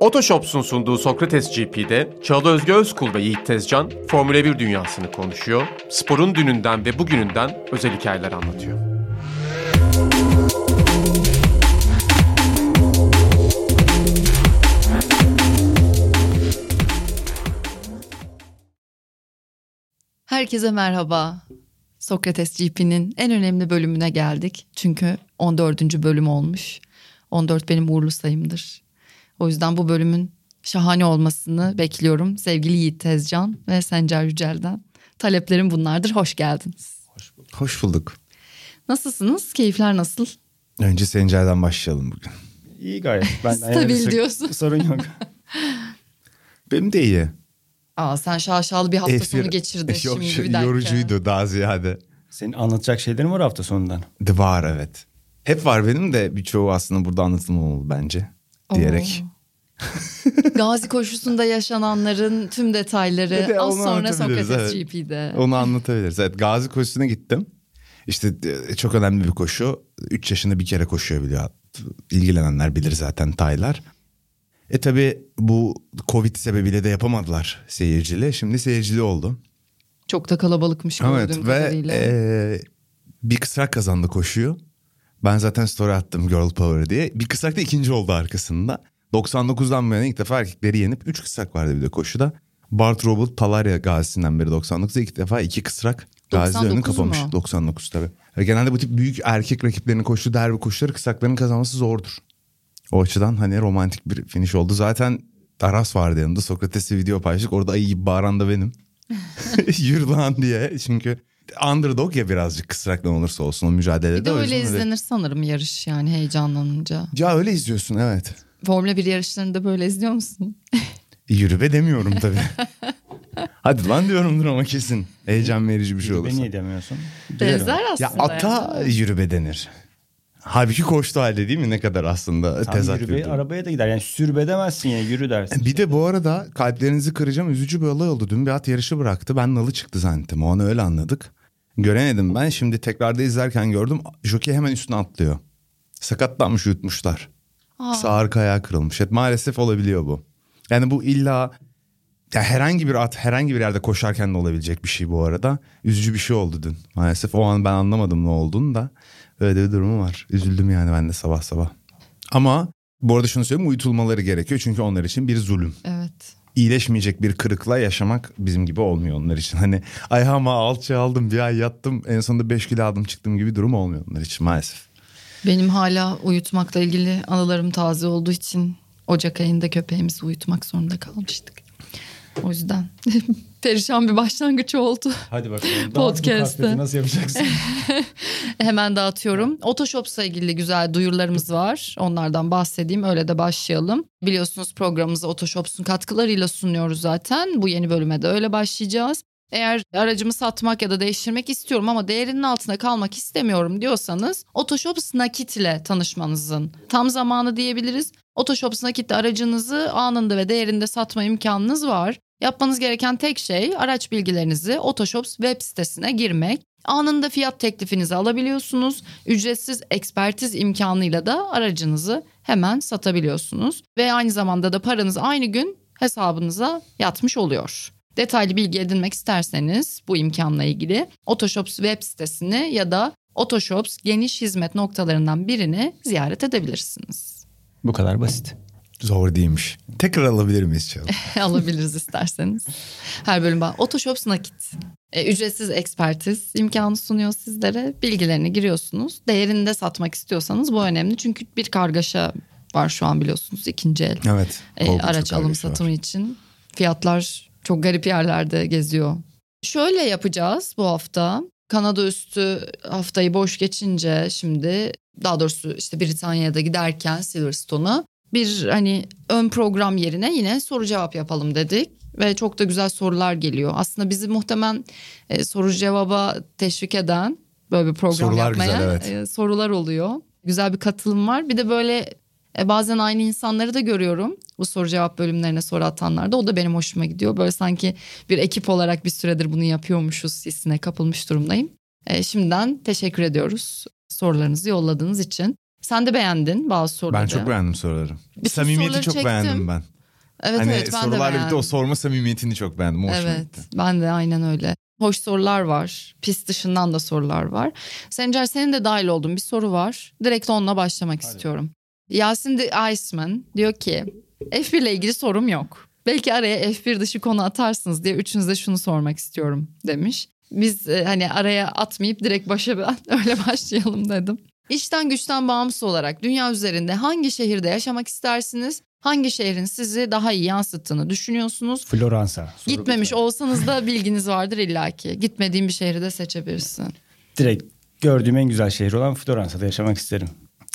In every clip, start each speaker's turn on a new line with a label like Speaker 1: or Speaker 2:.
Speaker 1: Otoshops'un sunduğu Sokrates GP'de Çağla Özge Özkul ve Yiğit Tezcan Formula 1 dünyasını konuşuyor, sporun dününden ve bugününden özel hikayeler anlatıyor.
Speaker 2: Herkese merhaba. Sokrates GP'nin en önemli bölümüne geldik. Çünkü 14. bölüm olmuş. 14 benim uğurlu sayımdır. O yüzden bu bölümün şahane olmasını bekliyorum. Sevgili Yiğit Tezcan ve Sencer Yücel'den. Taleplerim bunlardır. Hoş geldiniz.
Speaker 3: Hoş bulduk. Hoş bulduk.
Speaker 2: Nasılsınız? Keyifler nasıl?
Speaker 3: Önce Sencer'den başlayalım bugün.
Speaker 4: İyi gayet. Ben
Speaker 2: Stabil diyorsun.
Speaker 4: Sorun yok.
Speaker 3: Benim de iyi.
Speaker 2: Aa sen şaşalı bir hafta
Speaker 3: F1
Speaker 2: sonu geçirdin
Speaker 3: Yok,
Speaker 2: şimdi
Speaker 3: şey,
Speaker 2: bir dakika.
Speaker 3: Yorucuydu daha ziyade.
Speaker 4: Senin anlatacak şeylerin var hafta sonundan.
Speaker 3: De var evet. Hep var benim de birçoğu aslında burada anlatılmamalı bence. Diyerek.
Speaker 2: Gazi koşusunda yaşananların tüm detayları
Speaker 3: de
Speaker 2: az sonra Sokrates
Speaker 3: evet.
Speaker 2: GP'de.
Speaker 3: Onu anlatabiliriz. Evet Gazi koşusuna gittim. İşte e, çok önemli bir koşu. 3 yaşında bir kere koşuyor biliyor. İlgilenenler bilir zaten Taylar. E tabi bu Covid sebebiyle de yapamadılar seyircili. Şimdi seyircili oldu.
Speaker 2: Çok da kalabalıkmış gördüğüm
Speaker 3: Evet ve
Speaker 2: kadarıyla.
Speaker 3: e, bir kısrak kazandı koşuyu. Ben zaten story attım Girl Power diye. Bir kısrak da ikinci oldu arkasında. 99'dan bu yana ilk defa erkekleri yenip 3 kısrak vardı bir de koşuda. Bart Robert Talarya gazisinden beri 99'da ilk defa iki kısrak gazi önünü
Speaker 2: 99
Speaker 3: kapamış.
Speaker 2: mu?
Speaker 3: 99 tabii. Genelde bu tip büyük erkek rakiplerinin koştuğu derbi koşuları kısrakların kazanması zordur. O açıdan hani romantik bir finish oldu. Zaten Aras vardı yanımda. Sokrates'le video paylaştık. Orada ayı gibi bağıran da benim. Yürü lan diye. Çünkü underdog ya birazcık kısrak ne olursa olsun o mücadelede.
Speaker 2: Bir de öyle
Speaker 3: yüzden
Speaker 2: izlenir sanırım yarış yani heyecanlanınca.
Speaker 3: Ya öyle izliyorsun evet.
Speaker 2: Formula 1 yarışlarını da böyle izliyor musun?
Speaker 3: Yürü be demiyorum tabii. Hadi lan diyorumdur ama kesin. Heyecan verici bir şey olursa.
Speaker 4: niye demiyorsun?
Speaker 2: Benzer aslında.
Speaker 3: Ya ata yürü be denir. Halbuki koştu halde değil mi? Ne kadar aslında
Speaker 4: Tam
Speaker 3: tezat
Speaker 4: yürü
Speaker 3: bir
Speaker 4: be,
Speaker 3: durum.
Speaker 4: arabaya da gider. Yani sürbe demezsin ya yürü dersin.
Speaker 3: Bir de bu arada kalplerinizi kıracağım üzücü bir olay oldu. Dün bir at yarışı bıraktı. Ben nalı çıktı zannettim. O an öyle anladık. Göremedim ben. Şimdi tekrarda izlerken gördüm. Jockey hemen üstüne atlıyor. Sakatlanmış yutmuşlar.
Speaker 2: Aa.
Speaker 3: Sağ arka ayağı kırılmış. Evet, maalesef olabiliyor bu. Yani bu illa ya herhangi bir at herhangi bir yerde koşarken de olabilecek bir şey bu arada. Üzücü bir şey oldu dün. Maalesef o an ben anlamadım ne olduğunu da. Öyle bir durumu var. Üzüldüm yani ben de sabah sabah. Ama bu arada şunu söyleyeyim uyutulmaları gerekiyor. Çünkü onlar için bir zulüm.
Speaker 2: Evet.
Speaker 3: İyileşmeyecek bir kırıkla yaşamak bizim gibi olmuyor onlar için. Hani ayağıma alçı aldım bir ay yattım en sonunda 5 kilo aldım çıktım gibi durum olmuyor onlar için maalesef.
Speaker 2: Benim hala uyutmakla ilgili anılarım taze olduğu için Ocak ayında köpeğimizi uyutmak zorunda kalmıştık. O yüzden perişan bir başlangıç oldu.
Speaker 4: Hadi bakalım.
Speaker 2: Podcast'te.
Speaker 4: Nasıl yapacaksın?
Speaker 2: Hemen dağıtıyorum. Otoshops'la ilgili güzel duyurularımız var. Onlardan bahsedeyim öyle de başlayalım. Biliyorsunuz programımızı Otoshops'un katkılarıyla sunuyoruz zaten. Bu yeni bölüme de öyle başlayacağız. Eğer aracımı satmak ya da değiştirmek istiyorum ama değerinin altında kalmak istemiyorum diyorsanız Otoshops Nakit ile tanışmanızın tam zamanı diyebiliriz. Otoshops Nakit'te aracınızı anında ve değerinde satma imkanınız var. Yapmanız gereken tek şey araç bilgilerinizi Otoshops web sitesine girmek. Anında fiyat teklifinizi alabiliyorsunuz. Ücretsiz ekspertiz imkanıyla da aracınızı hemen satabiliyorsunuz. Ve aynı zamanda da paranız aynı gün hesabınıza yatmış oluyor. Detaylı bilgi edinmek isterseniz bu imkanla ilgili Otoshops web sitesini ya da Otoshops geniş hizmet noktalarından birini ziyaret edebilirsiniz.
Speaker 4: Bu kadar basit.
Speaker 3: Zor değilmiş. Tekrar alabilir miyiz Çağla?
Speaker 2: Alabiliriz isterseniz. Her bölüm var. Otoshops nakit. E, ücretsiz ekspertiz imkanı sunuyor sizlere. Bilgilerini giriyorsunuz. Değerinde satmak istiyorsanız bu önemli. Çünkü bir kargaşa var şu an biliyorsunuz ikinci el.
Speaker 3: Evet.
Speaker 2: e, araç alım
Speaker 3: var.
Speaker 2: satımı için. Fiyatlar çok garip yerlerde geziyor. Şöyle yapacağız bu hafta. Kanada üstü haftayı boş geçince şimdi daha doğrusu işte Britanya'ya da giderken Silverstone'a bir hani ön program yerine yine soru cevap yapalım dedik. Ve çok da güzel sorular geliyor. Aslında bizi muhtemelen e, soru cevaba teşvik eden böyle bir program
Speaker 3: Sorular
Speaker 2: yapmaya
Speaker 3: güzel, evet.
Speaker 2: e, sorular oluyor. Güzel bir katılım var. Bir de böyle e, bazen aynı insanları da görüyorum. Bu soru cevap bölümlerine soru atanlarda. O da benim hoşuma gidiyor. Böyle sanki bir ekip olarak bir süredir bunu yapıyormuşuz hissine kapılmış durumdayım. E, şimdiden teşekkür ediyoruz sorularınızı yolladığınız için. Sen de beğendin bazı soruları.
Speaker 3: Ben çok beğendim soruları.
Speaker 2: Bütün
Speaker 3: Samimiyeti
Speaker 2: soruları
Speaker 3: çok
Speaker 2: çektim.
Speaker 3: beğendim ben.
Speaker 2: Evet
Speaker 3: hani
Speaker 2: evet ben de
Speaker 3: sorularla birlikte
Speaker 2: beğendim.
Speaker 3: o sorma samimiyetini çok beğendim. Hoşuma
Speaker 2: Evet
Speaker 3: gitti.
Speaker 2: ben de aynen öyle. Hoş sorular var. Pist dışından da sorular var. Sencer senin de dahil olduğun bir soru var. Direkt onunla başlamak istiyorum. Yasin the Iceman diyor ki F1 ile ilgili sorum yok. Belki araya F1 dışı konu atarsınız diye üçünüze şunu sormak istiyorum demiş. Biz e, hani araya atmayıp direkt başa ben öyle başlayalım dedim. İşten güçten bağımsız olarak dünya üzerinde hangi şehirde yaşamak istersiniz? Hangi şehrin sizi daha iyi yansıttığını düşünüyorsunuz?
Speaker 4: Floransa.
Speaker 2: Gitmemiş olsanız da bilginiz vardır illaki. Gitmediğin bir şehri de seçebilirsin.
Speaker 4: Direkt gördüğüm en güzel şehir olan Floransa'da yaşamak isterim.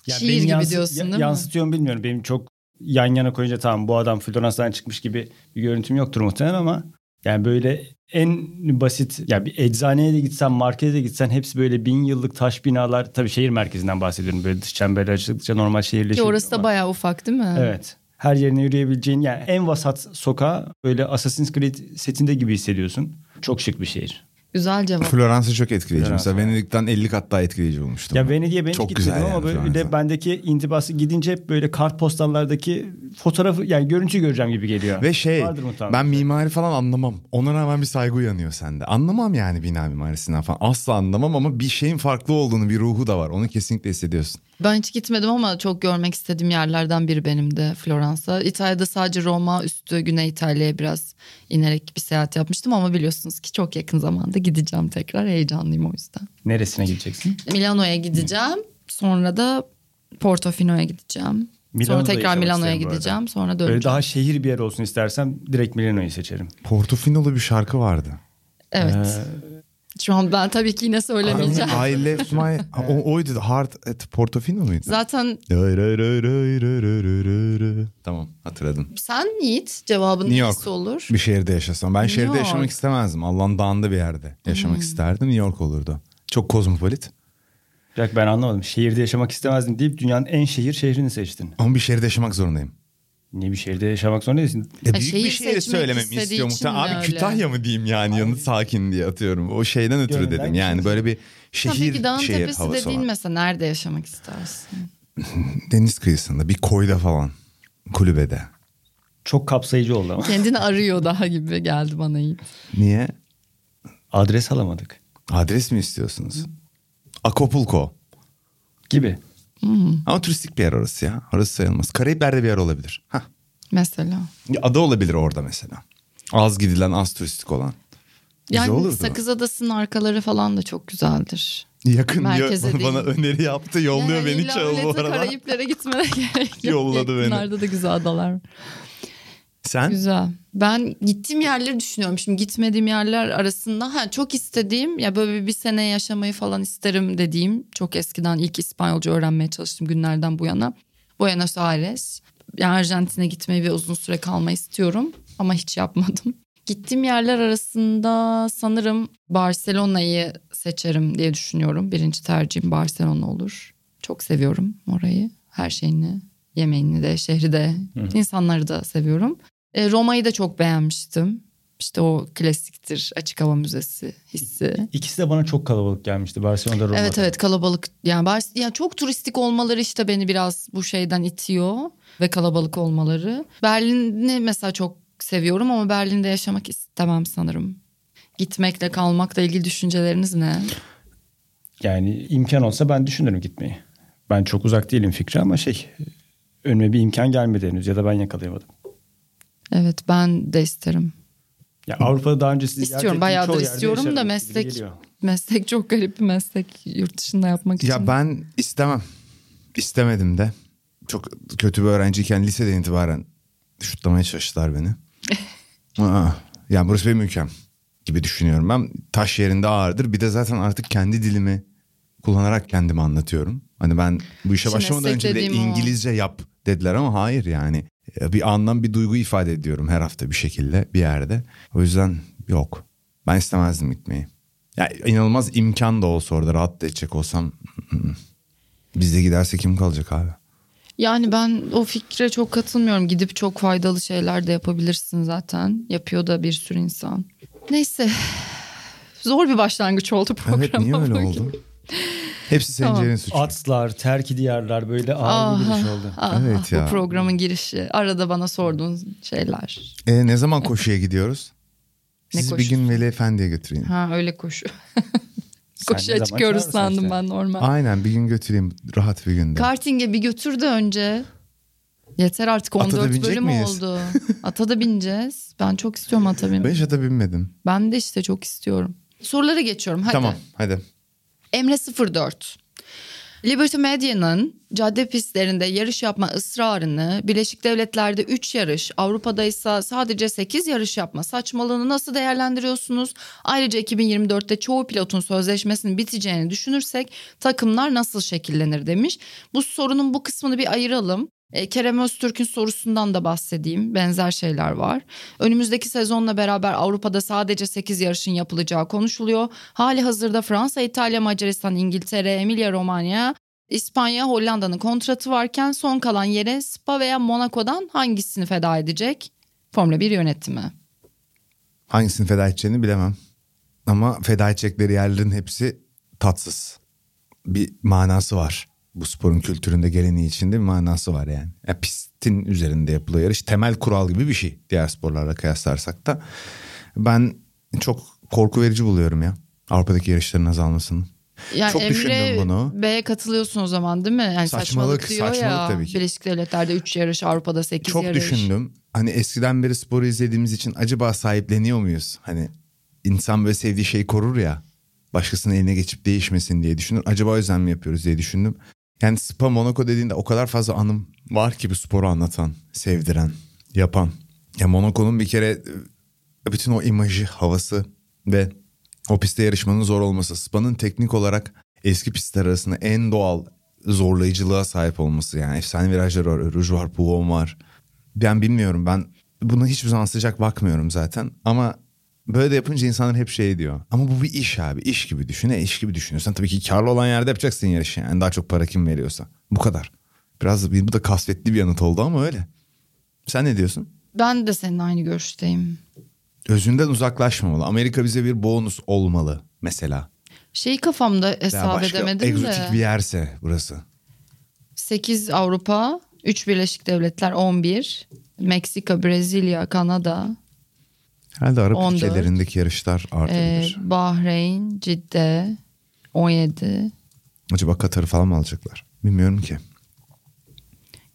Speaker 2: Şiir
Speaker 4: benim
Speaker 2: gibi diyorsun, değil mi?
Speaker 4: Yansıtıyor mu bilmiyorum. Benim çok yan yana koyunca tamam bu adam Floransa'dan çıkmış gibi bir görüntüm yoktur muhtemelen ama yani böyle en basit ya bir eczaneye de gitsen markete de gitsen hepsi böyle bin yıllık taş binalar. Tabii şehir merkezinden bahsediyorum. Böyle dış çemberi açıldıkça normal
Speaker 2: Ki
Speaker 4: şehirleşiyor.
Speaker 2: orası da
Speaker 4: ama-
Speaker 2: bayağı ufak değil mi?
Speaker 4: Evet. Her yerine yürüyebileceğin yani en vasat sokağa böyle Assassin's Creed setinde gibi hissediyorsun. Çok şık bir şehir.
Speaker 2: Güzel cevap.
Speaker 3: Floransa çok etkileyici.
Speaker 4: Floransa.
Speaker 3: Mesela Venedik'ten 50 kat daha etkileyici olmuştu.
Speaker 4: Ya Venedik'e ben
Speaker 3: Çok
Speaker 4: gitmedim
Speaker 3: güzel
Speaker 4: ama
Speaker 3: yani
Speaker 4: böyle de bendeki intibası gidince hep böyle kartpostallardaki fotoğrafı yani görüntü göreceğim gibi geliyor.
Speaker 3: Ve şey ben mimari falan anlamam. Ona rağmen bir saygı uyanıyor sende. Anlamam yani bina mimarisinden falan. Asla anlamam ama bir şeyin farklı olduğunu bir ruhu da var. Onu kesinlikle hissediyorsun.
Speaker 2: Ben hiç gitmedim ama çok görmek istediğim yerlerden biri benim de Floransa. İtalya'da sadece Roma üstü Güney İtalya'ya biraz inerek bir seyahat yapmıştım ama biliyorsunuz ki çok yakın zamanda gideceğim tekrar. Heyecanlıyım o yüzden.
Speaker 4: Neresine gideceksin?
Speaker 2: Milano'ya gideceğim. Sonra da Portofino'ya gideceğim. sonra
Speaker 4: Milano'da
Speaker 2: tekrar
Speaker 4: yaşamak
Speaker 2: Milano'ya gideceğim. Sonra
Speaker 4: Böyle
Speaker 2: döneceğim.
Speaker 4: daha şehir bir yer olsun istersem direkt Milano'yu seçerim.
Speaker 3: Portofinolu bir şarkı vardı.
Speaker 2: Evet.
Speaker 4: Ee,
Speaker 2: şu an ben tabii ki yine söylemeyeceğim.
Speaker 3: I left my... O, oydu Heart at Portofino muydu?
Speaker 2: Zaten...
Speaker 3: Tamam hatırladım.
Speaker 2: Sen Yiğit cevabın
Speaker 3: New York.
Speaker 2: olur?
Speaker 3: Bir şehirde yaşasam. Ben New şehirde
Speaker 2: York.
Speaker 3: yaşamak istemezdim. Allah'ın dağında bir yerde yaşamak hmm. isterdim. New York olurdu. Çok kozmopolit.
Speaker 4: Jack ben anlamadım. Şehirde yaşamak istemezdim deyip dünyanın en şehir şehrini seçtin.
Speaker 3: Ama bir şehirde yaşamak zorundayım.
Speaker 4: Niye bir şehirde yaşamak zorunda değilsin?
Speaker 3: Ya büyük
Speaker 2: şehir
Speaker 3: bir şehir
Speaker 2: seçmek
Speaker 3: söylememi istiyor muhtemelen. Abi
Speaker 2: öyle?
Speaker 3: Kütahya mı diyeyim yani yanı sakin diye atıyorum. O şeyden ötürü
Speaker 4: Gönülden
Speaker 3: dedim. Yani
Speaker 4: geçiyorsun.
Speaker 3: böyle bir
Speaker 2: Tabii
Speaker 3: şehir
Speaker 2: ki dağın
Speaker 3: şehir
Speaker 2: tepesi
Speaker 3: havası
Speaker 2: dediğin
Speaker 3: var.
Speaker 2: mesela nerede yaşamak istersin?
Speaker 3: Deniz kıyısında bir koyda falan. Kulübede.
Speaker 4: Çok kapsayıcı oldu ama.
Speaker 2: Kendini arıyor daha gibi geldi bana Yiğit.
Speaker 3: Niye?
Speaker 4: Adres alamadık.
Speaker 3: Adres mi istiyorsunuz? Acapulco.
Speaker 4: Gibi.
Speaker 3: Ama turistik bir yer orası ya. Orası sayılmaz. Karayipler'de bir yer olabilir. Hah.
Speaker 2: Mesela.
Speaker 3: Ada olabilir orada mesela. Az gidilen, az turistik olan. Güzel
Speaker 2: Yani
Speaker 3: olurdu.
Speaker 2: Sakız Adası'nın arkaları falan da çok güzeldir.
Speaker 3: Yakın
Speaker 2: Merkeze
Speaker 3: diyor. Bana öneri yaptı. Yolluyor
Speaker 2: Yani
Speaker 3: beni Çağıl bu arada.
Speaker 2: Karayiplere gitmene gerek yok.
Speaker 3: Yolladı beni.
Speaker 2: Yakınlarda da güzel adalar var.
Speaker 3: Sen?
Speaker 2: Güzel. Ben gittiğim yerleri düşünüyorum. Şimdi gitmediğim yerler arasında ha, çok istediğim ya böyle bir, sene yaşamayı falan isterim dediğim çok eskiden ilk İspanyolca öğrenmeye çalıştım günlerden bu yana. Buenos Aires. Yani Arjantin'e gitmeyi ve uzun süre kalmayı istiyorum ama hiç yapmadım. Gittiğim yerler arasında sanırım Barcelona'yı seçerim diye düşünüyorum. Birinci tercihim Barcelona olur. Çok seviyorum orayı. Her şeyini, yemeğini de, şehri de, insanları da seviyorum. E, Roma'yı da çok beğenmiştim. İşte o klasiktir açık hava müzesi hissi.
Speaker 4: İkisi de bana çok kalabalık gelmişti. Barcelona'da Roma'da.
Speaker 2: Evet evet kalabalık yani Bar yani çok turistik olmaları işte beni biraz bu şeyden itiyor ve kalabalık olmaları. Berlin'i mesela çok seviyorum ama Berlin'de yaşamak istemem sanırım. Gitmekle kalmakla ilgili düşünceleriniz ne?
Speaker 4: Yani imkan olsa ben düşünürüm gitmeyi. Ben çok uzak değilim fikri ama şey önüme bir imkan gelmedi henüz ya da ben yakalayamadım.
Speaker 2: Evet ben de isterim.
Speaker 4: Ya Avrupa'da daha önce sizi
Speaker 2: İstiyorum bayağıdır istiyorum da meslek meslek çok garip bir meslek yurt dışında yapmak için.
Speaker 3: Ya ben istemem. İstemedim de. Çok kötü bir öğrenciyken liseden itibaren şutlamaya çalıştılar beni. Aa, yani burası benim ülkem gibi düşünüyorum. Ben taş yerinde ağırdır. Bir de zaten artık kendi dilimi kullanarak kendimi anlatıyorum. Hani ben bu işe başlamadan önce bile
Speaker 2: dediğim o.
Speaker 3: İngilizce yap dediler ama hayır yani. Bir anlam bir duygu ifade ediyorum her hafta bir şekilde bir yerde. O yüzden yok. Ben istemezdim gitmeyi. Ya inanılmaz imkan da olsa orada rahat da edecek olsam ı, ı. bizde giderse kim kalacak abi?
Speaker 2: Yani ben o fikre çok katılmıyorum. Gidip çok faydalı şeyler de yapabilirsin zaten. Yapıyor da bir sürü insan. Neyse. Zor bir başlangıç oldu programa.
Speaker 3: Evet niye öyle oldu? Hepsi
Speaker 2: Tamam.
Speaker 3: Sencer'in suçu.
Speaker 4: Atlar, terk diyarlar böyle ağır bir giriş oldu.
Speaker 2: ah,
Speaker 3: Evet ya.
Speaker 2: Bu programın girişi. Arada bana sorduğun şeyler.
Speaker 3: E, ne zaman koşuya gidiyoruz?
Speaker 2: Ne
Speaker 3: Sizi bir
Speaker 2: koşusu?
Speaker 3: gün Veli Efendi'ye götüreyim.
Speaker 2: Ha öyle koşu. Koşuya çıkıyoruz sandım
Speaker 4: işte.
Speaker 2: ben normal.
Speaker 3: Aynen bir gün götüreyim rahat bir günde.
Speaker 2: Karting'e bir götür de önce. Yeter artık
Speaker 3: Ata da
Speaker 2: 14
Speaker 3: binecek
Speaker 2: bölüm
Speaker 3: miyiz?
Speaker 2: oldu. Ata da bineceğiz. Ben çok istiyorum ata binmeyi.
Speaker 3: ben hiç ata binmedim.
Speaker 2: Ben de işte çok istiyorum. Sorulara geçiyorum hadi.
Speaker 3: Tamam hadi.
Speaker 2: Emre 04. Liberty Media'nın cadde pistlerinde yarış yapma ısrarını, Birleşik Devletler'de 3 yarış, Avrupa'da ise sadece 8 yarış yapma saçmalığını nasıl değerlendiriyorsunuz? Ayrıca 2024'te çoğu pilotun sözleşmesinin biteceğini düşünürsek takımlar nasıl şekillenir demiş. Bu sorunun bu kısmını bir ayıralım. E, Kerem Öztürk'ün sorusundan da bahsedeyim. Benzer şeyler var. Önümüzdeki sezonla beraber Avrupa'da sadece 8 yarışın yapılacağı konuşuluyor. Hali hazırda Fransa, İtalya, Macaristan, İngiltere, Emilia Romanya, İspanya, Hollanda'nın kontratı varken son kalan yere Spa veya Monaco'dan hangisini feda edecek? Formula 1 yönetimi.
Speaker 3: Hangisini feda edeceğini bilemem. Ama feda edecekleri yerlerin hepsi tatsız. Bir manası var. Bu sporun kültüründe geleneği içinde bir manası var yani. Ya pistin üzerinde yapılıyor yarış. Temel kural gibi bir şey diğer sporlarla kıyaslarsak da. Ben çok korku verici buluyorum ya. Avrupa'daki yarışların azalmasını.
Speaker 2: Yani
Speaker 3: Çok
Speaker 2: Emre
Speaker 3: düşündüm bunu.
Speaker 2: B'ye katılıyorsun o zaman değil mi? Yani saçmalık,
Speaker 3: Saçmalık,
Speaker 2: diyor ya.
Speaker 3: saçmalık tabii ki.
Speaker 2: Birleşik Devletler'de 3 yarış, Avrupa'da 8
Speaker 3: Çok
Speaker 2: yarış.
Speaker 3: düşündüm. Hani eskiden beri sporu izlediğimiz için acaba sahipleniyor muyuz? Hani insan böyle sevdiği şeyi korur ya. Başkasının eline geçip değişmesin diye düşünür. Acaba o yüzden mi yapıyoruz diye düşündüm. Yani Spa Monaco dediğinde o kadar fazla anım var ki bu sporu anlatan, sevdiren, yapan. Ya Monaco'nun bir kere e, bütün o imajı, havası ve o pistte yarışmanın zor olması. Spa'nın teknik olarak eski pistler arasında en doğal zorlayıcılığa sahip olması. Yani efsane virajlar var, Rouge var, Pouillon var. Ben bilmiyorum ben buna hiçbir zaman sıcak bakmıyorum zaten. Ama böyle de yapınca insanlar hep şey diyor. Ama bu bir iş abi. iş gibi düşün. E, iş gibi düşünüyorsan tabii ki karlı olan yerde yapacaksın yarışı. Yani daha çok para kim veriyorsa. Bu kadar. Biraz bu da kasvetli bir yanıt oldu ama öyle. Sen ne diyorsun?
Speaker 2: Ben de senin aynı görüşteyim.
Speaker 3: Özünden uzaklaşmamalı. Amerika bize bir bonus olmalı mesela.
Speaker 2: Şeyi kafamda hesap
Speaker 3: başka
Speaker 2: edemedim
Speaker 3: egzotik
Speaker 2: de.
Speaker 3: bir yerse burası.
Speaker 2: 8 Avrupa, 3 Birleşik Devletler 11, Meksika, Brezilya, Kanada,
Speaker 3: Herhalde Arap
Speaker 2: 14.
Speaker 3: ülkelerindeki yarışlar
Speaker 2: e,
Speaker 3: artabilir.
Speaker 2: Bahreyn, Cidde 17.
Speaker 3: Acaba Katar'ı falan mı alacaklar? Bilmiyorum ki.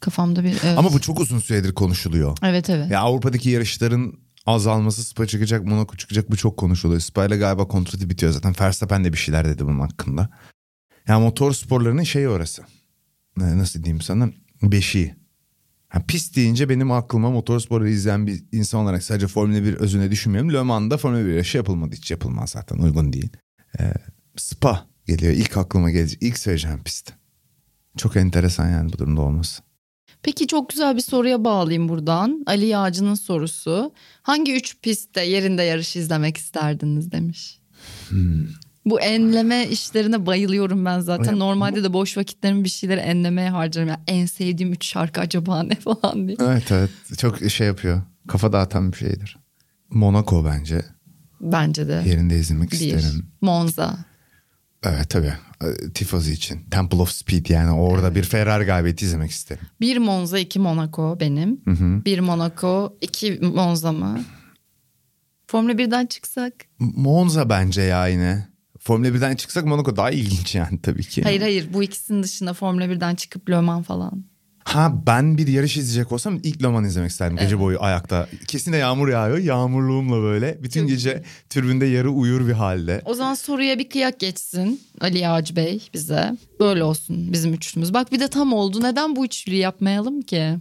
Speaker 2: Kafamda bir evet.
Speaker 3: Ama bu çok uzun süredir konuşuluyor.
Speaker 2: Evet evet.
Speaker 3: Ya Avrupa'daki yarışların azalması Spa çıkacak, Monaco çıkacak bu çok konuşuluyor. Spa ile galiba kontratı bitiyor zaten. Verstappen de bir şeyler dedi bunun hakkında. Ya motor sporlarının şeyi orası. Ne- Nasıl diyeyim sana? Beşiği. Ha, pist deyince benim aklıma motorsporları izleyen bir insan olarak sadece Formula 1 özüne düşünmüyorum. Le Mans'da Formula 1 yarışı yapılmadı. Hiç yapılmaz zaten uygun değil. Ee, Spa geliyor. İlk aklıma gelecek. İlk söyleyeceğim pist. Çok enteresan yani bu durumda olması.
Speaker 2: Peki çok güzel bir soruya bağlayayım buradan. Ali Yağcı'nın sorusu. Hangi üç pistte yerinde yarış izlemek isterdiniz demiş.
Speaker 3: Hmm.
Speaker 2: Bu enleme işlerine bayılıyorum ben zaten.
Speaker 3: Ya,
Speaker 2: Normalde de boş vakitlerimi bir şeyleri enlemeye harcarım. Yani en sevdiğim üç şarkı acaba ne falan diye.
Speaker 3: Evet evet çok şey yapıyor. Kafa dağıtan bir şeydir. Monaco bence
Speaker 2: Bence de.
Speaker 3: yerinde izlemek
Speaker 2: Bir.
Speaker 3: isterim.
Speaker 2: Monza.
Speaker 3: Evet tabii. Tifozi için. Temple of Speed yani orada bir Ferrari galibiyeti izlemek isterim.
Speaker 2: Bir Monza, iki Monaco benim.
Speaker 3: Hı hı.
Speaker 2: Bir Monaco, iki Monza mı? Formula 1'den çıksak?
Speaker 3: Monza bence ya yine. Formula 1'den çıksak Monaco daha ilginç yani tabii ki.
Speaker 2: Hayır hayır bu ikisinin dışında Formula 1'den çıkıp Le Mans falan.
Speaker 3: Ha ben bir yarış izleyecek olsam ilk Le Mans izlemek isterdim. Gece boyu ayakta. Kesin de yağmur yağıyor. Yağmurluğumla böyle. Bütün
Speaker 2: Çok
Speaker 3: gece türbünde yarı uyur bir halde.
Speaker 2: O zaman soruya bir kıyak geçsin Ali Yağcı Bey bize. Böyle olsun bizim üçlümüz. Bak bir de tam oldu. Neden bu üçlüyü yapmayalım ki?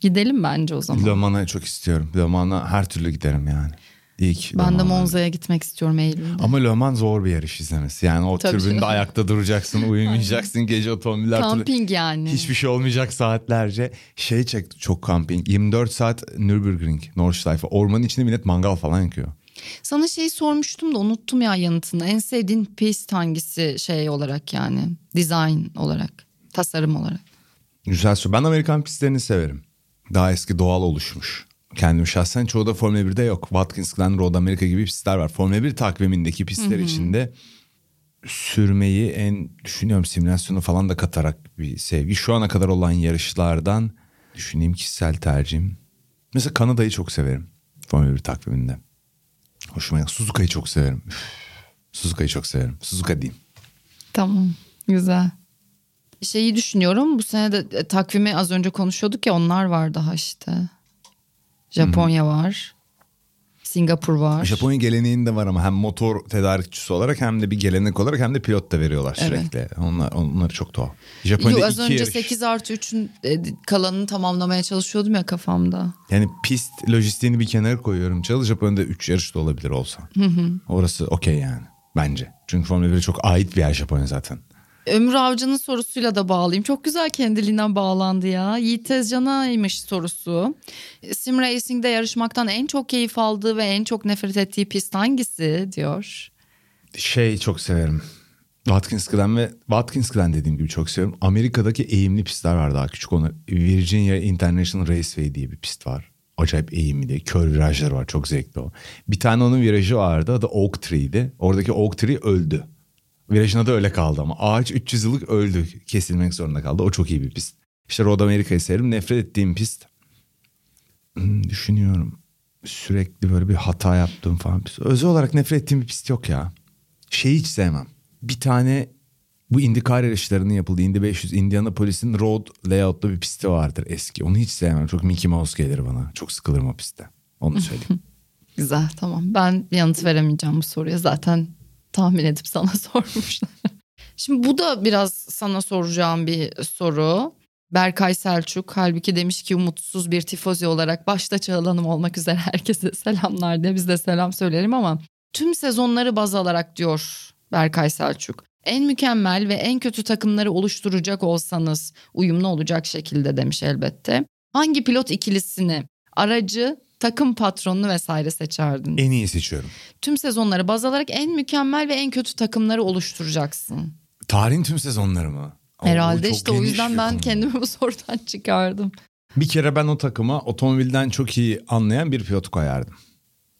Speaker 2: Gidelim bence o zaman.
Speaker 3: Le Mans'a çok istiyorum. Le Mans'a her türlü giderim yani. İlk
Speaker 2: ben de. Monza'ya gitmek istiyorum Eylül'de.
Speaker 3: Ama Le Mans zor bir yarış izlemesi. Yani o
Speaker 2: Tabii
Speaker 3: tribünde
Speaker 2: canım.
Speaker 3: ayakta duracaksın, uyumayacaksın. Gece otomobiller
Speaker 2: Camping yani.
Speaker 3: Hiçbir şey olmayacak saatlerce. Şey çekti çok kamping. 24 saat Nürburgring, Nordschleife. Ormanın içinde millet mangal falan yakıyor.
Speaker 2: Sana şeyi sormuştum da unuttum ya yanıtını. En sevdiğin pist hangisi şey olarak yani? Design olarak, tasarım olarak.
Speaker 3: Güzel soru. Ben Amerikan pistlerini severim. Daha eski doğal oluşmuş. Kendim şahsen çoğu da Formula 1'de yok. Watkins Glen Road Amerika gibi pistler var. Formula 1 takvimindeki pistler içinde sürmeyi en düşünüyorum simülasyonu falan da katarak bir sevgi. Şu ana kadar olan yarışlardan düşüneyim kişisel tercihim. Mesela Kanada'yı çok severim Formula 1 takviminde. Hoşuma gidiyor. Suzuka'yı çok severim. Üf, Suzuka'yı çok severim. Suzuka diyeyim.
Speaker 2: Tamam güzel. Şeyi düşünüyorum bu sene de e, takvimi az önce konuşuyorduk ya onlar var daha işte. Japonya var. Singapur var.
Speaker 3: Japonya geleneğinde var ama hem motor tedarikçisi olarak hem de bir gelenek olarak hem de pilot da veriyorlar
Speaker 2: Evet.
Speaker 3: sürekli. Onlar onları çok tuhaf.
Speaker 2: Yo,
Speaker 3: Japonya'da
Speaker 2: az
Speaker 3: iki
Speaker 2: önce
Speaker 3: yarış.
Speaker 2: 8 artı 3'ün e, kalanını tamamlamaya çalışıyordum ya kafamda.
Speaker 3: Yani pist lojistiğini bir kenara koyuyorum. Çalı Japonya'da 3 yarış da olabilir olsa. Orası okey yani bence. Çünkü Formula 1'e çok ait bir yer Japonya zaten.
Speaker 2: Ömür Avcı'nın sorusuyla da bağlayayım. Çok güzel kendiliğinden bağlandı ya. Yiğit Tezcan'aymış sorusu. Sim Racing'de yarışmaktan en çok keyif aldığı ve en çok nefret ettiği pist hangisi diyor.
Speaker 3: Şey çok severim. Watkins Glen ve Watkins Glen dediğim gibi çok seviyorum. Amerika'daki eğimli pistler var daha küçük onlar. Virginia International Raceway diye bir pist var. Acayip eğimli kör virajları var çok zevkli o. Bir tane onun virajı vardı adı Oak Tree'di. Oradaki Oak Tree öldü. Virajın adı öyle kaldı ama ağaç 300 yıllık öldü. Kesilmek zorunda kaldı. O çok iyi bir pist. İşte Road America'yı severim. Nefret ettiğim pist. Hmm, düşünüyorum. Sürekli böyle bir hata yaptığım falan. pist. Özel olarak nefret ettiğim bir pist yok ya. Şeyi hiç sevmem. Bir tane bu IndyCar yarışlarının yapıldığı Indy 500 Indianapolis'in road layout'lu bir pisti vardır eski. Onu hiç sevmem. Çok Mickey Mouse gelir bana. Çok sıkılırım o pistte. Onu söyleyeyim.
Speaker 2: Güzel tamam. Ben yanıt veremeyeceğim bu soruya. Zaten tahmin edip sana sormuşlar. Şimdi bu da biraz sana soracağım bir soru. Berkay Selçuk halbuki demiş ki umutsuz bir tifozi olarak başta Çağıl olmak üzere herkese selamlar diye biz de selam söylerim ama tüm sezonları baz alarak diyor Berkay Selçuk. En mükemmel ve en kötü takımları oluşturacak olsanız uyumlu olacak şekilde demiş elbette. Hangi pilot ikilisini, aracı, takım patronunu vesaire seçerdin?
Speaker 3: en iyi seçiyorum.
Speaker 2: Tüm sezonları baz alarak en mükemmel ve en kötü takımları oluşturacaksın.
Speaker 3: Tarihin tüm sezonları mı? Oo,
Speaker 2: Herhalde işte o yüzden ben
Speaker 3: konu.
Speaker 2: kendimi bu sorudan çıkardım.
Speaker 3: Bir kere ben o takıma otomobilden çok iyi anlayan bir pilot koyardım.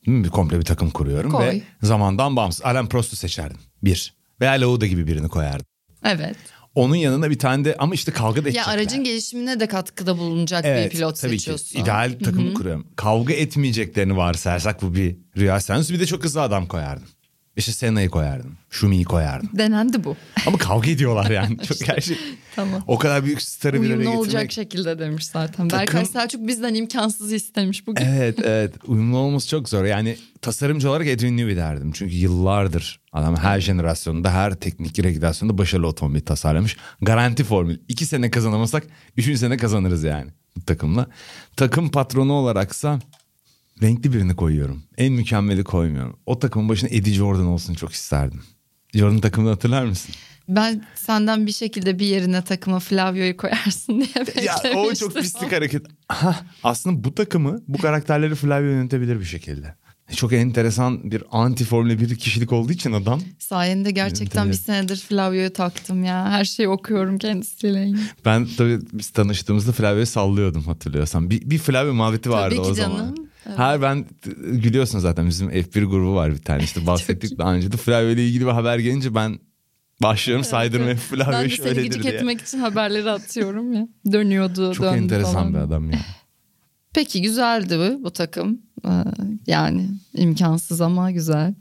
Speaker 3: Bir komple bir takım kuruyorum
Speaker 2: Koy.
Speaker 3: ve zamandan bağımsız. Alain Prost'u seçerdim. Bir. Veya Lauda gibi birini koyardım.
Speaker 2: Evet.
Speaker 3: Onun yanına bir tane de ama işte kavga da
Speaker 2: Ya
Speaker 3: edecekler.
Speaker 2: aracın gelişimine de katkıda bulunacak bir pilot
Speaker 3: tabii
Speaker 2: seçiyorsun.
Speaker 3: ki. İdeal takımı kuruyorum. Kavga etmeyeceklerini varsayarsak bu bir rüya senaryosu. Bir de çok hızlı adam koyardım. İşte Senna'yı koyardım. Şumi'yi koyardım.
Speaker 2: Denendi bu.
Speaker 3: Ama kavga ediyorlar yani. Çok gerçek.
Speaker 2: Tamam.
Speaker 3: O kadar büyük starı bir araya
Speaker 2: Uyumlu
Speaker 3: getirmek.
Speaker 2: olacak şekilde demiş zaten.
Speaker 3: Takım-
Speaker 2: Berkay Selçuk bizden imkansız istemiş bugün.
Speaker 3: Evet evet uyumlu olması çok zor. Yani tasarımcı olarak Adrian Newey derdim. Çünkü yıllardır adam her jenerasyonda her teknik regülasyonda başarılı otomobil tasarlamış. Garanti formül. İki sene kazanamasak üçüncü sene kazanırız yani bu takımla. Takım patronu olaraksa renkli birini koyuyorum. En mükemmeli koymuyorum. O takımın başına Eddie Jordan olsun çok isterdim. Jordan takımını hatırlar mısın?
Speaker 2: Ben senden bir şekilde bir yerine takıma Flavio'yu koyarsın diye
Speaker 3: Ya
Speaker 2: beklemiştim.
Speaker 3: o çok pislik hareket. Hah, aslında bu takımı bu karakterleri Flavio yönetebilir bir şekilde. Çok enteresan bir anti Formula 1 kişilik olduğu için adam.
Speaker 2: Sayende gerçekten bir senedir Flavio'yu taktım ya. Her şeyi okuyorum kendisiyle.
Speaker 3: Ben tabii biz tanıştığımızda Flavio'yu sallıyordum hatırlıyorsan. Bir, bir Flavio muhabbeti vardı
Speaker 2: Tabii ki
Speaker 3: o
Speaker 2: canım.
Speaker 3: zaman.
Speaker 2: Evet.
Speaker 3: Her ben gülüyorsun zaten bizim F1 grubu var bir tane işte bahsettik daha önce de Flavio ile ilgili bir haber gelince ben başlıyorum saydırmaya
Speaker 2: Evet.
Speaker 3: Flavio
Speaker 2: Ben de seni
Speaker 3: şöyledir
Speaker 2: gıcık
Speaker 3: diye.
Speaker 2: etmek için haberleri atıyorum ya. Dönüyordu,
Speaker 3: Çok
Speaker 2: döndü
Speaker 3: enteresan
Speaker 2: falan.
Speaker 3: bir adam ya.
Speaker 2: Peki güzeldi bu, bu takım. Ee, yani imkansız ama güzel.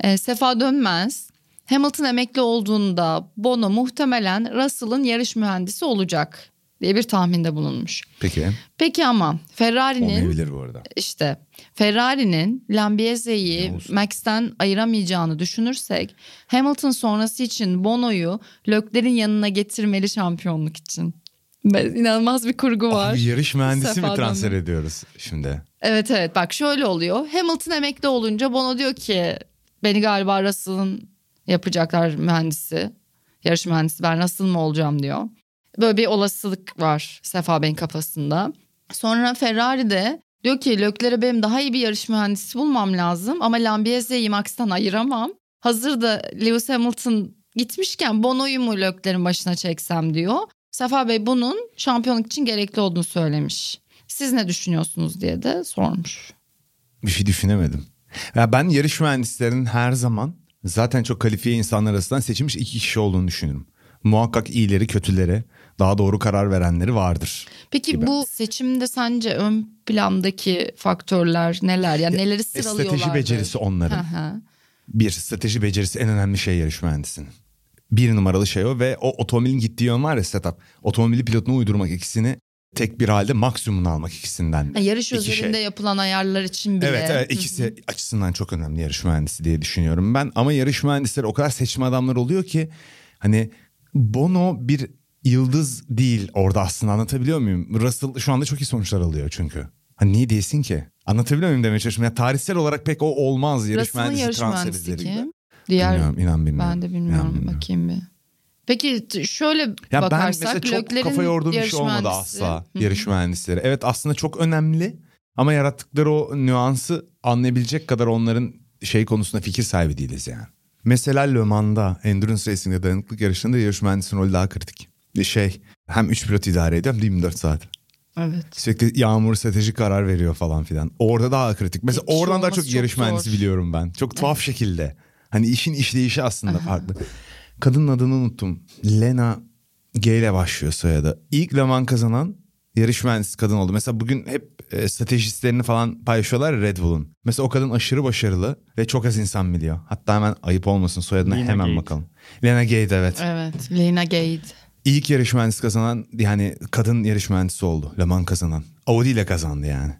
Speaker 2: Ee, Sefa Dönmez. Hamilton emekli olduğunda Bono muhtemelen Russell'ın yarış mühendisi olacak diye bir tahminde bulunmuş.
Speaker 3: Peki
Speaker 2: Peki ama Ferrari'nin
Speaker 3: olmayabilir bu arada.
Speaker 2: işte Ferrari'nin
Speaker 3: olsun?
Speaker 2: Max'ten ayıramayacağını düşünürsek Hamilton sonrası için Bono'yu Lökler'in yanına getirmeli şampiyonluk için. İnanılmaz bir kurgu var.
Speaker 3: Abi yarış mühendisi mi
Speaker 2: Sefa'dan
Speaker 3: transfer
Speaker 2: da.
Speaker 3: ediyoruz şimdi?
Speaker 2: Evet evet bak şöyle oluyor. Hamilton emekli olunca Bono diyor ki beni galiba Russell'ın yapacaklar mühendisi. Yarış mühendisi ben Russell mı olacağım diyor. Böyle bir olasılık var Sefa Bey'in kafasında. Sonra Ferrari de diyor ki Lökler'e benim daha iyi bir yarış mühendisi bulmam lazım. Ama Lambiese'yi Max'tan ayıramam. Hazır da Lewis Hamilton gitmişken Bono'yu mu Lökler'in başına çeksem diyor. Sefa Bey bunun şampiyonluk için gerekli olduğunu söylemiş. Siz ne düşünüyorsunuz diye de sormuş.
Speaker 3: Bir şey düşünemedim. Ya ben yarış mühendislerinin her zaman zaten çok kalifiye insanlar arasından seçilmiş iki kişi olduğunu düşünüyorum. Muhakkak iyileri kötüleri daha doğru karar verenleri vardır.
Speaker 2: Peki
Speaker 3: gibi.
Speaker 2: bu seçimde sence ön plandaki faktörler neler? Yani neleri sıralıyorlar?
Speaker 3: Strateji becerisi onların. bir strateji becerisi en önemli şey yarış mühendisinin. Bir numaralı şey o ve o otomobilin gittiği yön var ya setup. Otomobili pilotuna uydurmak ikisini tek bir halde maksimumunu almak ikisinden.
Speaker 2: Ha, yarış
Speaker 3: İki
Speaker 2: özelinde
Speaker 3: şey.
Speaker 2: yapılan ayarlar için bile.
Speaker 3: Evet evet ikisi açısından çok önemli yarış mühendisi diye düşünüyorum ben. Ama yarış mühendisleri o kadar seçme adamlar oluyor ki hani Bono bir yıldız değil orada aslında anlatabiliyor muyum? Russell şu anda çok iyi sonuçlar alıyor çünkü. Hani niye değilsin ki? Anlatabiliyor muyum demeye çalışıyorum. Ya tarihsel olarak pek o olmaz yarış mühendisi
Speaker 2: yarış
Speaker 3: transfer
Speaker 2: mühendisi
Speaker 3: edilir gibi.
Speaker 2: kim? Diğer
Speaker 3: Bilmiyorum inan bilmiyorum.
Speaker 2: ben de
Speaker 3: İnan
Speaker 2: bilmiyorum.
Speaker 3: bilmiyorum.
Speaker 2: Bakayım bir. Peki şöyle
Speaker 3: Ya ben
Speaker 2: bakarsak
Speaker 3: mesela çok kafa yorduğum bir şey olmadı
Speaker 2: mühendisi-
Speaker 3: asla
Speaker 2: Hı hı.
Speaker 3: yarış mühendisleri. Evet aslında çok önemli ama yarattıkları o nüansı anlayabilecek kadar onların şey konusunda fikir sahibi değiliz yani. Mesela Le Mans'da Endurance Racing'de dayanıklık yarışlarında yarış mühendisinin rolü daha kritik. Şey hem 3 pilot idare ediyor hem de 24 saat.
Speaker 2: Evet.
Speaker 3: Sürekli yağmur stratejik karar veriyor falan filan. Orada daha kritik. Mesela
Speaker 2: Bir kişi
Speaker 3: oradan daha çok
Speaker 2: çok
Speaker 3: yarış
Speaker 2: zor.
Speaker 3: mühendisi biliyorum ben. Çok tuhaf şekilde. Hani işin işleyişi aslında farklı. Kadının adını unuttum. Lena G ile başlıyor soyadı. İlk Le Mans kazanan yarış mühendisi kadın oldu. Mesela bugün hep e, stratejistlerini falan paylaşıyorlar Red Bull'un. Mesela o kadın aşırı başarılı ve çok az insan biliyor. Hatta hemen ayıp olmasın soyadına
Speaker 4: Lena
Speaker 3: hemen
Speaker 4: Gate.
Speaker 3: bakalım. Lena Gate evet.
Speaker 2: Evet. Lena Gate.
Speaker 3: İlk yarış mühendisi kazanan yani kadın yarış mühendisi oldu. Le Mans kazanan. Audi ile kazandı yani.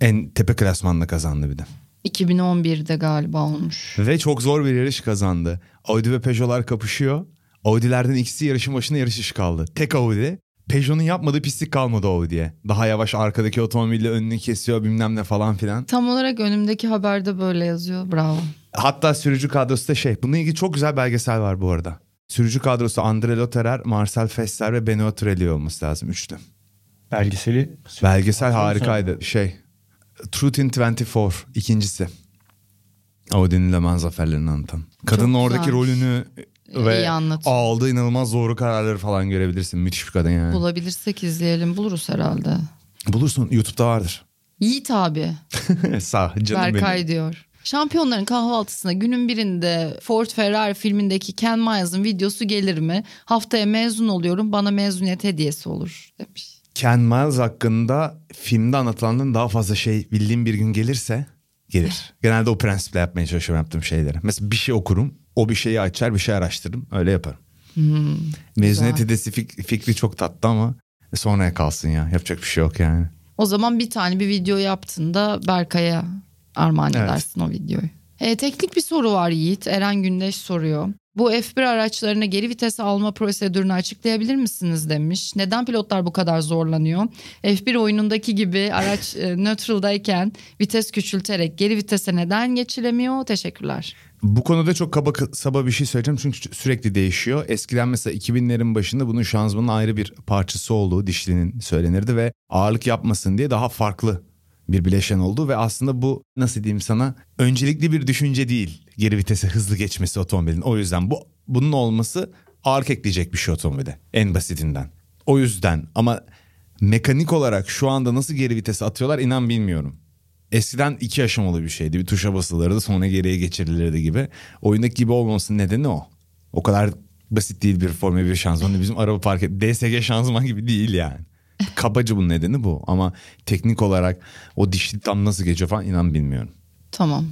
Speaker 3: En tepe klasmanla kazandı bir de.
Speaker 2: 2011'de galiba olmuş.
Speaker 3: Ve çok zor bir yarış kazandı. Audi ve Peugeot'lar kapışıyor. Audi'lerden ikisi yarışın başında yarış dışı kaldı. Tek Audi. Peugeot'un yapmadığı pislik kalmadı Audi'ye. Daha yavaş arkadaki otomobille önünü kesiyor bilmem ne falan filan.
Speaker 2: Tam olarak önümdeki haberde böyle yazıyor. Bravo.
Speaker 3: Hatta sürücü kadrosu da şey. Bununla ilgili çok güzel belgesel var bu arada. Sürücü kadrosu Andre Lotterer, Marcel Fester ve Benoît Trelli olması lazım. Üçlü.
Speaker 4: Belgeseli
Speaker 3: Belgesel harikaydı. Şey Truth in 24 ikincisi. Audi'nin Le Mans zaferlerini anlatan. Kadının
Speaker 2: Çok
Speaker 3: oradaki
Speaker 2: güzelmiş.
Speaker 3: rolünü ve aldığı inanılmaz doğru kararları falan görebilirsin. Müthiş bir kadın yani.
Speaker 2: Bulabilirsek izleyelim. Buluruz herhalde.
Speaker 3: Bulursun YouTube'da vardır.
Speaker 2: Yiğit abi.
Speaker 3: Sağ canım
Speaker 2: Berkay
Speaker 3: benim.
Speaker 2: diyor. Şampiyonların kahvaltısına günün birinde Ford Ferrari filmindeki Ken Miles'ın videosu gelir mi? Haftaya mezun oluyorum bana mezuniyet hediyesi olur demiş.
Speaker 3: Ken Miles hakkında filmde anlatılandan daha fazla şey bildiğim bir gün gelirse gelir. Genelde o prensiple yapmaya çalışıyorum yaptığım şeyleri. Mesela bir şey okurum. O bir şeyi açar bir şey araştırırım. Öyle yaparım. Mezuniyet
Speaker 2: güzel.
Speaker 3: hediyesi fik- fikri çok tatlı ama sonraya kalsın ya. Yapacak bir şey yok yani.
Speaker 2: O zaman bir tane bir video yaptığında Berkay'a armağan
Speaker 3: Evet.
Speaker 2: edersin o videoyu. E, teknik bir soru var Yiğit. Eren Gündeş soruyor. Bu F1 araçlarına geri vites alma prosedürünü açıklayabilir misiniz demiş. Neden pilotlar bu kadar zorlanıyor? F1 oyunundaki gibi araç e, neutral'dayken vites küçülterek geri vitese neden geçilemiyor? Teşekkürler.
Speaker 3: Bu konuda çok kaba saba bir şey söyleyeceğim çünkü sürekli değişiyor. Eskiden mesela 2000'lerin başında bunun şanzımanın ayrı bir parçası olduğu dişlinin söylenirdi ve ağırlık yapmasın diye daha farklı bir bileşen oldu ve aslında bu nasıl diyeyim sana öncelikli bir düşünce değil geri vitese hızlı geçmesi otomobilin. O yüzden bu bunun olması ağırlık ekleyecek bir şey otomobile en basitinden. O yüzden ama mekanik olarak şu anda nasıl geri vitese atıyorlar inan bilmiyorum. Eskiden iki aşamalı bir şeydi. Bir tuşa basılırdı sonra geriye geçirilirdi gibi. Oyundaki gibi olmamasının nedeni o. O kadar basit değil bir Formula 1 şanzımanı. Bizim araba park et. DSG şanzıman gibi değil yani. Kabaca bunun nedeni bu. Ama teknik olarak o dişli tam nasıl geçiyor falan inan bilmiyorum.
Speaker 2: Tamam.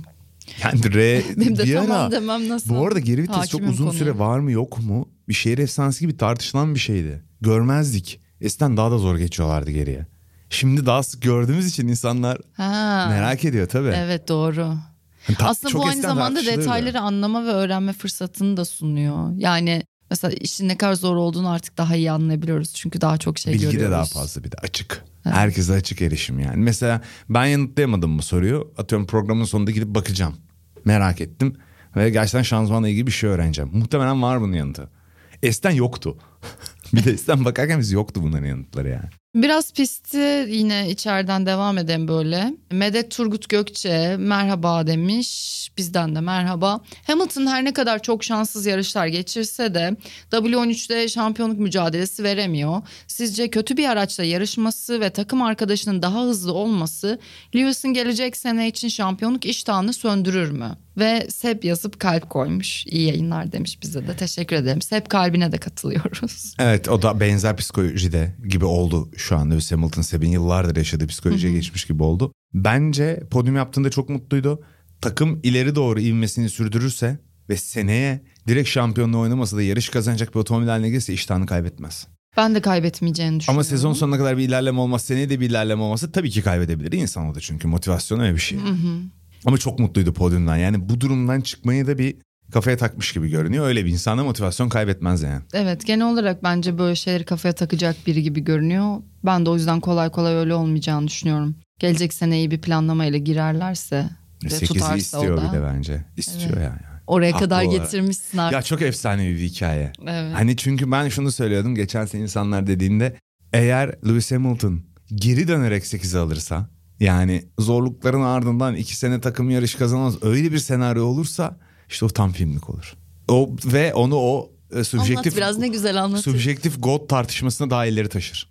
Speaker 3: Yani re,
Speaker 2: Benim de
Speaker 3: bir
Speaker 2: tamam
Speaker 3: ara-
Speaker 2: demem nasıl?
Speaker 3: Bu arada geri vites çok uzun
Speaker 2: konuya.
Speaker 3: süre var mı yok mu? Bir şehir efsanesi gibi tartışılan bir şeydi. Görmezdik. Eskiden daha da zor geçiyorlardı geriye. Şimdi daha sık gördüğümüz için insanlar
Speaker 2: Ha.
Speaker 3: merak ediyor tabii.
Speaker 2: Evet doğru.
Speaker 3: Ta-
Speaker 2: Aslında bu aynı zamanda detayları anlama ve öğrenme fırsatını da sunuyor. Yani mesela işin ne kadar zor olduğunu artık daha iyi anlayabiliyoruz. Çünkü daha çok şey
Speaker 3: Bilgi
Speaker 2: görüyoruz.
Speaker 3: de daha fazla bir de açık. Herkese açık erişim yani. Mesela ben yanıtlayamadım bu soruyu. Atıyorum programın sonunda gidip bakacağım. Merak ettim. Ve gerçekten şanzımanla ilgili bir şey öğreneceğim. Muhtemelen var bunun yanıtı. Eskiden yoktu. bir de eskiden bakarken biz yoktu bunların yanıtları yani.
Speaker 2: Biraz pisti yine içeriden devam edelim böyle. Medet Turgut Gökçe merhaba demiş. Bizden de merhaba. Hamilton her ne kadar çok şanssız yarışlar geçirse de W13'te şampiyonluk mücadelesi veremiyor. Sizce kötü bir araçla yarışması ve takım arkadaşının daha hızlı olması Lewis'in gelecek sene için şampiyonluk iştahını söndürür mü? Ve Seb yazıp kalp koymuş. İyi yayınlar demiş bize de. Teşekkür ederim. Seb kalbine de katılıyoruz.
Speaker 3: Evet o da benzer psikolojide gibi oldu şu anda. Lewis Hamilton Seb'in yıllardır yaşadığı psikolojiye geçmiş gibi oldu. Bence podyum yaptığında çok mutluydu. Takım ileri doğru ivmesini sürdürürse ve seneye direkt şampiyonluğu oynamasa da yarış kazanacak bir otomobil haline gelirse iştahını kaybetmez.
Speaker 2: Ben de kaybetmeyeceğini düşünüyorum.
Speaker 3: Ama sezon sonuna kadar bir ilerleme olmaz, seneye de bir ilerleme olması tabii ki kaybedebilir. İnsan o da çünkü motivasyon öyle bir şey. Ama çok mutluydu podyumdan. Yani bu durumdan çıkmayı da bir kafaya takmış gibi görünüyor. Öyle bir insana motivasyon kaybetmez yani.
Speaker 2: Evet genel olarak bence böyle şeyleri kafaya takacak biri gibi görünüyor. Ben de o yüzden kolay kolay öyle olmayacağını düşünüyorum. Gelecek sene iyi bir planlamayla girerlerse ve
Speaker 3: 8'i
Speaker 2: tutarsa o
Speaker 3: istiyor
Speaker 2: da.
Speaker 3: bir de bence. İstiyor
Speaker 2: Evet.
Speaker 3: yani.
Speaker 2: Oraya
Speaker 3: Haklı
Speaker 2: kadar
Speaker 3: olarak.
Speaker 2: getirmişsin artık.
Speaker 3: Ya çok efsanevi bir hikaye.
Speaker 2: Evet.
Speaker 3: Hani çünkü ben şunu söylüyordum geçen sene insanlar dediğinde eğer Lewis Hamilton geri dönerek 8'i alırsa yani zorlukların ardından 2 sene takım yarış kazanamaz öyle bir senaryo olursa işte o tam filmlik olur. O ve onu o e, subjektif
Speaker 2: Anlat biraz ne güzel anlat.
Speaker 3: subjektif God tartışmasına daha ileri taşır.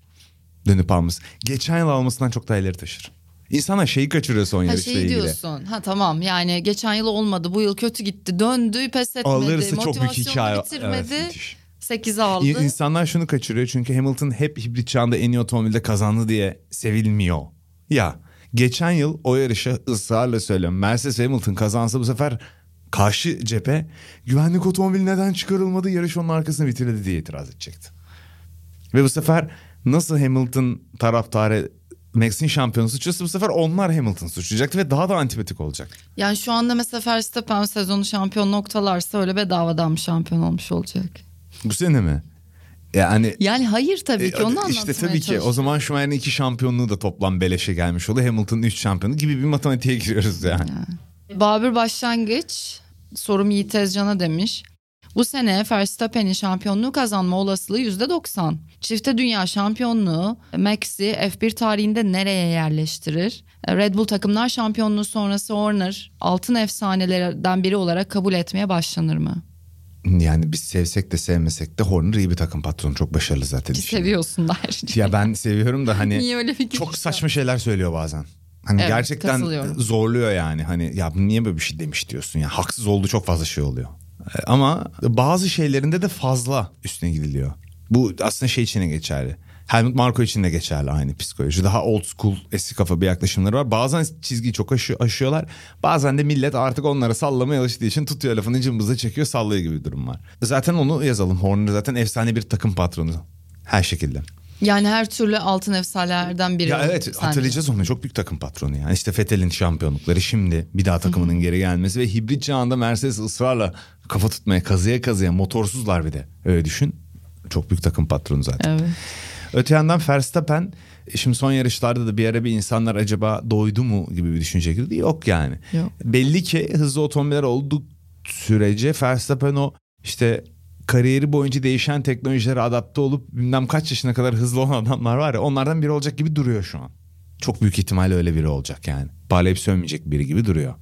Speaker 3: Dönüp alması. Geçen yıl almasından çok daha ileri taşır. İnsanlar şeyi kaçırıyor son
Speaker 2: Ha
Speaker 3: yarışla
Speaker 2: şey
Speaker 3: ilgili.
Speaker 2: diyorsun. Ha tamam yani geçen yıl olmadı bu yıl kötü gitti döndü pes etmedi.
Speaker 3: Alırsa çok büyük hikaye.
Speaker 2: bitirmedi.
Speaker 3: Evet, müthiş.
Speaker 2: 8'e aldı.
Speaker 3: İnsanlar şunu kaçırıyor çünkü Hamilton hep hibrit çağında en iyi otomobilde kazandı diye sevilmiyor. Ya geçen yıl o yarışı ısrarla söylüyorum. Mercedes Hamilton kazansa bu sefer karşı cephe güvenlik otomobili neden çıkarılmadı yarış onun arkasına bitirildi diye itiraz edecekti. Ve bu sefer nasıl Hamilton taraftarı Max'in şampiyonu suçluyorsa bu sefer onlar Hamilton suçlayacaktı ve daha da antipatik olacak.
Speaker 2: Yani şu anda mesela Verstappen sezonu şampiyon noktalarsa öyle bedavadan şampiyon olmuş olacak?
Speaker 3: Bu sene mi? Yani
Speaker 2: Yani hayır tabii ki
Speaker 3: E,
Speaker 2: onu
Speaker 3: işte
Speaker 2: anlatmaya
Speaker 3: tabii ki o zaman Schumacher'in iki şampiyonluğu da toplam beleşe gelmiş oluyor. Hamilton'ın üç şampiyonu gibi bir matematiğe giriyoruz yani.
Speaker 2: Babür Başlangıç sorum Yiğit Tezcan'a demiş. Bu sene Verstappen'in şampiyonluğu kazanma olasılığı %90. Çifte dünya şampiyonluğu Max'i F1 tarihinde nereye yerleştirir? Red Bull takımlar şampiyonluğu sonrası Horner altın efsanelerden biri olarak kabul etmeye başlanır mı?
Speaker 3: Yani biz sevsek de sevmesek de Horner iyi bir takım patronu. Çok başarılı zaten.
Speaker 2: Ki
Speaker 3: işinde.
Speaker 2: seviyorsunlar.
Speaker 3: Ya ben seviyorum da hani
Speaker 2: Niye öyle giriş
Speaker 3: çok saçma şeyler söylüyor bazen. Hani
Speaker 2: Evet,
Speaker 3: gerçekten zorluyor yani. Hani ya niye böyle bir şey demiş diyorsun. Ya haksız olduğu çok fazla şey oluyor. E, Ama bazı şeylerinde de fazla üstüne gidiliyor. Bu aslında şey için de geçerli. Helmut Marko için de geçerli aynı psikoloji. Daha old school eski kafa bir yaklaşımları var. Bazen çizgiyi çok aşı, aşıyorlar. Bazen de millet artık onlara sallamaya alıştığı için tutuyor lafını cımbızla çekiyor sallıyor gibi bir durum var. Zaten onu yazalım. Horner zaten efsane bir takım patronu. Her şekilde.
Speaker 2: Yani her türlü altın efsanelerden biri.
Speaker 3: Ya evet
Speaker 2: sence.
Speaker 3: hatırlayacağız onu çok büyük takım patronu yani. İşte Vettel'in şampiyonlukları şimdi bir daha takımının geri gelmesi ve hibrit çağında Mercedes ısrarla kafa tutmaya kazıya kazıya motorsuzlar bir de öyle düşün. Çok büyük takım patronu zaten.
Speaker 2: Evet.
Speaker 3: Öte yandan Verstappen şimdi son yarışlarda da bir ara bir insanlar acaba doydu mu gibi bir düşünce girdi. Yok yani.
Speaker 2: Yok.
Speaker 3: Belli ki hızlı otomobiller olduk sürece Verstappen o işte kariyeri boyunca değişen teknolojilere adapte olup bilmem kaç yaşına kadar hızlı olan adamlar var ya onlardan biri olacak gibi duruyor şu an. Çok büyük ihtimalle öyle biri olacak yani. Parlayıp sönmeyecek biri gibi duruyor.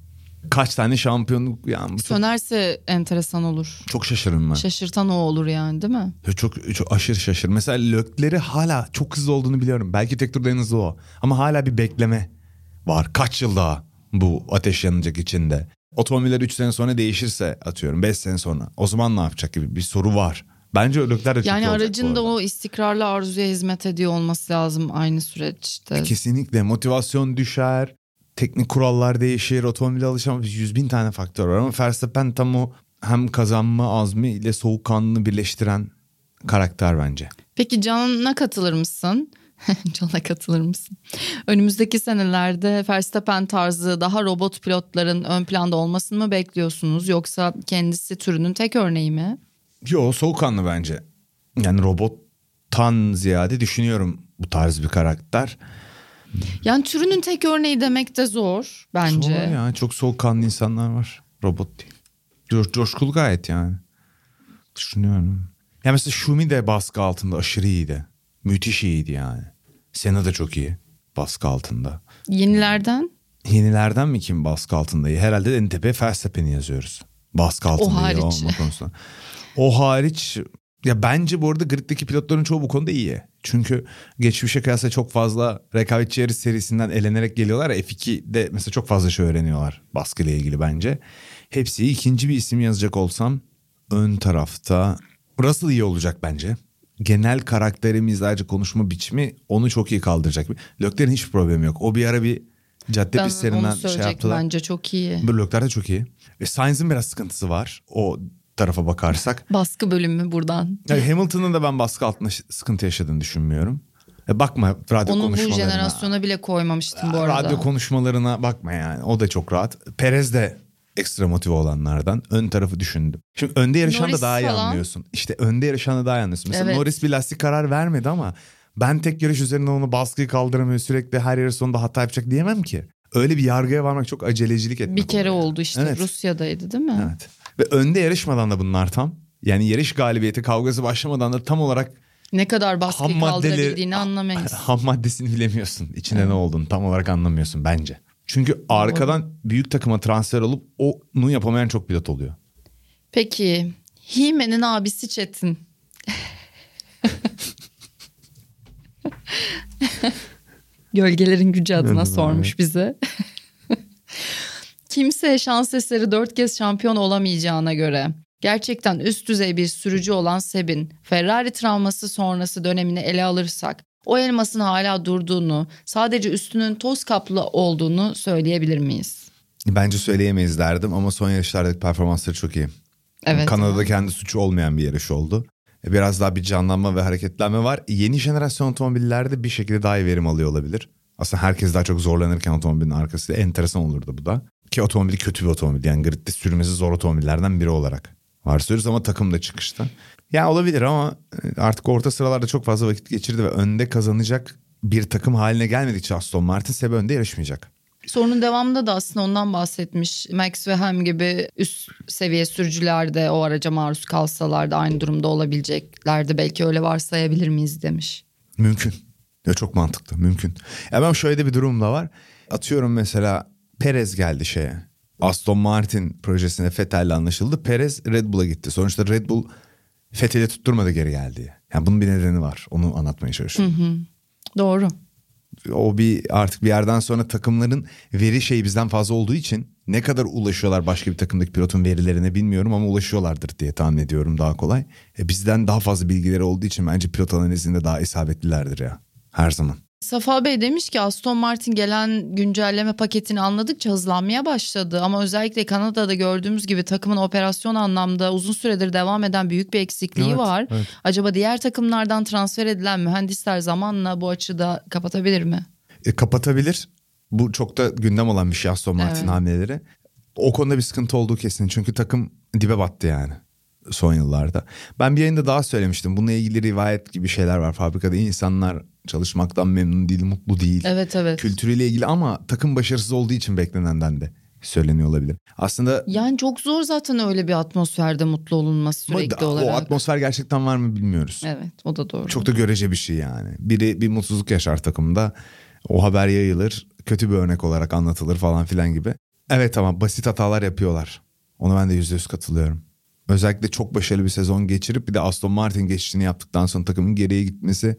Speaker 3: Kaç tane şampiyonluk yani çok,
Speaker 2: Sönerse enteresan olur.
Speaker 3: çok şaşırırım ben.
Speaker 2: Şaşırtan o olur yani değil mi?
Speaker 3: Çok, çok aşırı şaşır. Mesela Lökleri hala çok hızlı olduğunu biliyorum. Belki tek turda en hızlı o. Ama hala bir bekleme var. Kaç yıl daha bu ateş yanacak içinde. Otomobiller 3 sene sonra değişirse atıyorum 5 sene sonra. O zaman ne yapacak gibi bir soru var. Bence Lökler de çok
Speaker 2: Yani aracın da o istikrarlı arzuya hizmet ediyor olması lazım aynı süreçte.
Speaker 3: Kesinlikle motivasyon düşer. Teknik kurallar değişir. Otomobile alışamaz. Yüz bin tane faktör var. Ama Verstappen tam o hem kazanma azmi ile soğukkanlılığı birleştiren karakter bence.
Speaker 2: Peki Can'a katılır mısın? Can'a katılır mısın? Önümüzdeki senelerde Verstappen tarzı daha robot pilotların ön planda olmasını mı bekliyorsunuz? Yoksa kendisi türünün tek örneği mi?
Speaker 3: Yo soğukkanlı bence. Yani robottan ziyade düşünüyorum bu tarz bir karakter.
Speaker 2: Yani türünün tek örneği demek de zor bence.
Speaker 3: Zor ya çok soğukkanlı insanlar var. Robot değil. Coş, coşkulu gayet yani. Düşünüyorum. Ya mesela Şumi de baskı altında aşırı iyiydi. Müthiş iyiydi yani. Sena da çok iyi baskı altında.
Speaker 2: Yenilerden
Speaker 3: Yenilerden mi kim baskı altında iyi? Herhalde en tepe Verstappen'i yazıyoruz. Baskı altında iyi
Speaker 2: hariç.
Speaker 3: olma konusunda. O hariç ya bence bu arada griddeki pilotların çoğu bu konuda iyi. Çünkü geçmişe kıyasla çok fazla rekabetçi yarış serisinden elenerek geliyorlar ya F2'de mesela çok fazla şey öğreniyorlar baskıyla ilgili bence. Hepsi ikinci bir isim yazacak olsam ön tarafta Russell iyi olacak bence. Genel karakteri, mizacı, konuşma biçimi onu çok iyi kaldıracak. Lökler'in hiçbir problemi yok. O bir ara bir cadde
Speaker 2: Ben
Speaker 3: pistlerinden şey yaptılar.
Speaker 2: bence çok iyi.
Speaker 3: Bu Lökler de çok iyi. Ve Sainz'in biraz sıkıntısı var. O tarafa bakarsak.
Speaker 2: Baskı bölümü buradan.
Speaker 3: Yani Hamilton'ın da ben baskı altında sıkıntı yaşadığını düşünmüyorum. E bakma radyo
Speaker 2: Onu bu
Speaker 3: konuşmalarına.
Speaker 2: jenerasyona bile koymamıştım bu arada.
Speaker 3: Radyo konuşmalarına bakma yani. O da çok rahat. Perez de ekstra motive olanlardan. Ön tarafı düşündüm. Şimdi önde yarışan
Speaker 2: Norris
Speaker 3: da daha iyi
Speaker 2: falan.
Speaker 3: anlıyorsun. İşte önde yarışan da daha iyi anlıyorsun. Mesela
Speaker 2: Evet.
Speaker 3: Norris bir lastik karar vermedi ama ben tek yarış üzerinden onu baskıyı kaldıramıyor. Sürekli her yarış sonunda hata yapacak diyemem ki. Öyle bir yargıya varmak çok acelecilik etmek.
Speaker 2: Bir kere oldu işte
Speaker 3: Evet.
Speaker 2: Rusya'daydı değil mi?
Speaker 3: Evet. Ve önde yarışmadan da bunlar tam. Yani yarış galibiyeti kavgası başlamadan da tam olarak
Speaker 2: Ne kadar baskı kaldırabildiğini anlamayız.
Speaker 3: ham maddesini bilemiyorsun. İçinde ne olduğunu tam olarak anlamıyorsun bence. Çünkü arkadan büyük takıma transfer olup onu yapamayan çok pilot oluyor.
Speaker 2: Peki Hime'nin abisi Çetin. Gölgelerin gücü adına
Speaker 3: Evet.
Speaker 2: sormuş bize. Kimse şans eseri dört kez şampiyon olamayacağına göre gerçekten üst düzey bir sürücü olan Seb'in Ferrari travması sonrası dönemini ele alırsak o elmasın hala durduğunu sadece üstünün toz kaplı olduğunu söyleyebilir miyiz?
Speaker 3: Bence söyleyemeyiz derdim ama son yarışlardaki performansları çok iyi.
Speaker 2: Evet.
Speaker 3: Kanada'da kendi suçu olmayan bir yarış oldu. E, Biraz daha bir canlanma ve hareketlenme var. Yeni jenerasyon otomobillerde bir şekilde daha iyi verim alıyor olabilir. Aslında herkes daha çok zorlanırken otomobilin arkasında enteresan olurdu bu da. Ki otomobili kötü bir otomobil yani gridde sürmesi zor otomobillerden biri olarak varsayıyoruz ama takım da çıkışta. Ya olabilir ama e, artık orta sıralarda çok fazla vakit geçirdi ve önde kazanacak bir takım haline gelmedikçe Aston Martin Sebe önde yarışmayacak.
Speaker 2: Sorunun devamında da aslında ondan bahsetmiş. Max ve Ham gibi üst seviye sürücüler de o araca maruz kalsalar da aynı durumda olabileceklerdi. Belki öyle varsayabilir miyiz demiş.
Speaker 3: Mümkün. Ya çok mantıklı mümkün. Ya ben şöyle de bir durum da var. Atıyorum mesela Perez geldi şeye. Aston Martin projesine Vettel'le anlaşıldı. Perez Red Bull'a gitti. Sonuçta Red Bull Vettel'i tutturmadı geri geldi. Yani bunun bir nedeni var. Onu anlatmaya çalışıyorum.
Speaker 2: Doğru.
Speaker 3: O bir artık bir yerden sonra takımların veri şeyi bizden fazla olduğu için ne kadar ulaşıyorlar başka bir takımdaki pilotun verilerine bilmiyorum ama ulaşıyorlardır diye tahmin ediyorum daha kolay. E bizden daha fazla bilgileri olduğu için bence pilot analizinde daha isabetlilerdir ya. Her zaman.
Speaker 2: Safa Bey demiş ki Aston Martin gelen güncelleme paketini anladıkça hızlanmaya başladı. Ama özellikle Kanada'da gördüğümüz gibi takımın operasyon anlamda uzun süredir devam eden büyük bir eksikliği
Speaker 3: Evet,
Speaker 2: var.
Speaker 3: evet.
Speaker 2: Acaba diğer takımlardan transfer edilen mühendisler zamanla bu açıda kapatabilir mi?
Speaker 3: E, kapatabilir. Bu çok da gündem olan bir şey Aston Martin
Speaker 2: Evet.
Speaker 3: hamleleri. O konuda bir sıkıntı olduğu kesin. Çünkü takım dibe battı yani son yıllarda. Ben bir yayında daha söylemiştim. Bununla ilgili rivayet gibi şeyler var. Fabrikada insanlar çalışmaktan memnun değil, mutlu değil.
Speaker 2: Evet evet.
Speaker 3: Kültürüyle ilgili ama takım başarısız olduğu için beklenenden de söyleniyor olabilir. Aslında
Speaker 2: Yani çok zor zaten öyle bir atmosferde mutlu olunması sürekli
Speaker 3: da-
Speaker 2: olarak.
Speaker 3: o atmosfer gerçekten var mı bilmiyoruz.
Speaker 2: Evet o da doğru.
Speaker 3: Çok da görece bir şey yani. Biri bir mutsuzluk yaşar takımda. O haber yayılır. Kötü bir örnek olarak anlatılır falan filan gibi. Evet ama basit hatalar yapıyorlar. Ona ben de yüzde yüz katılıyorum. Özellikle çok başarılı bir sezon geçirip bir de Aston Martin geçişini yaptıktan sonra takımın geriye gitmesi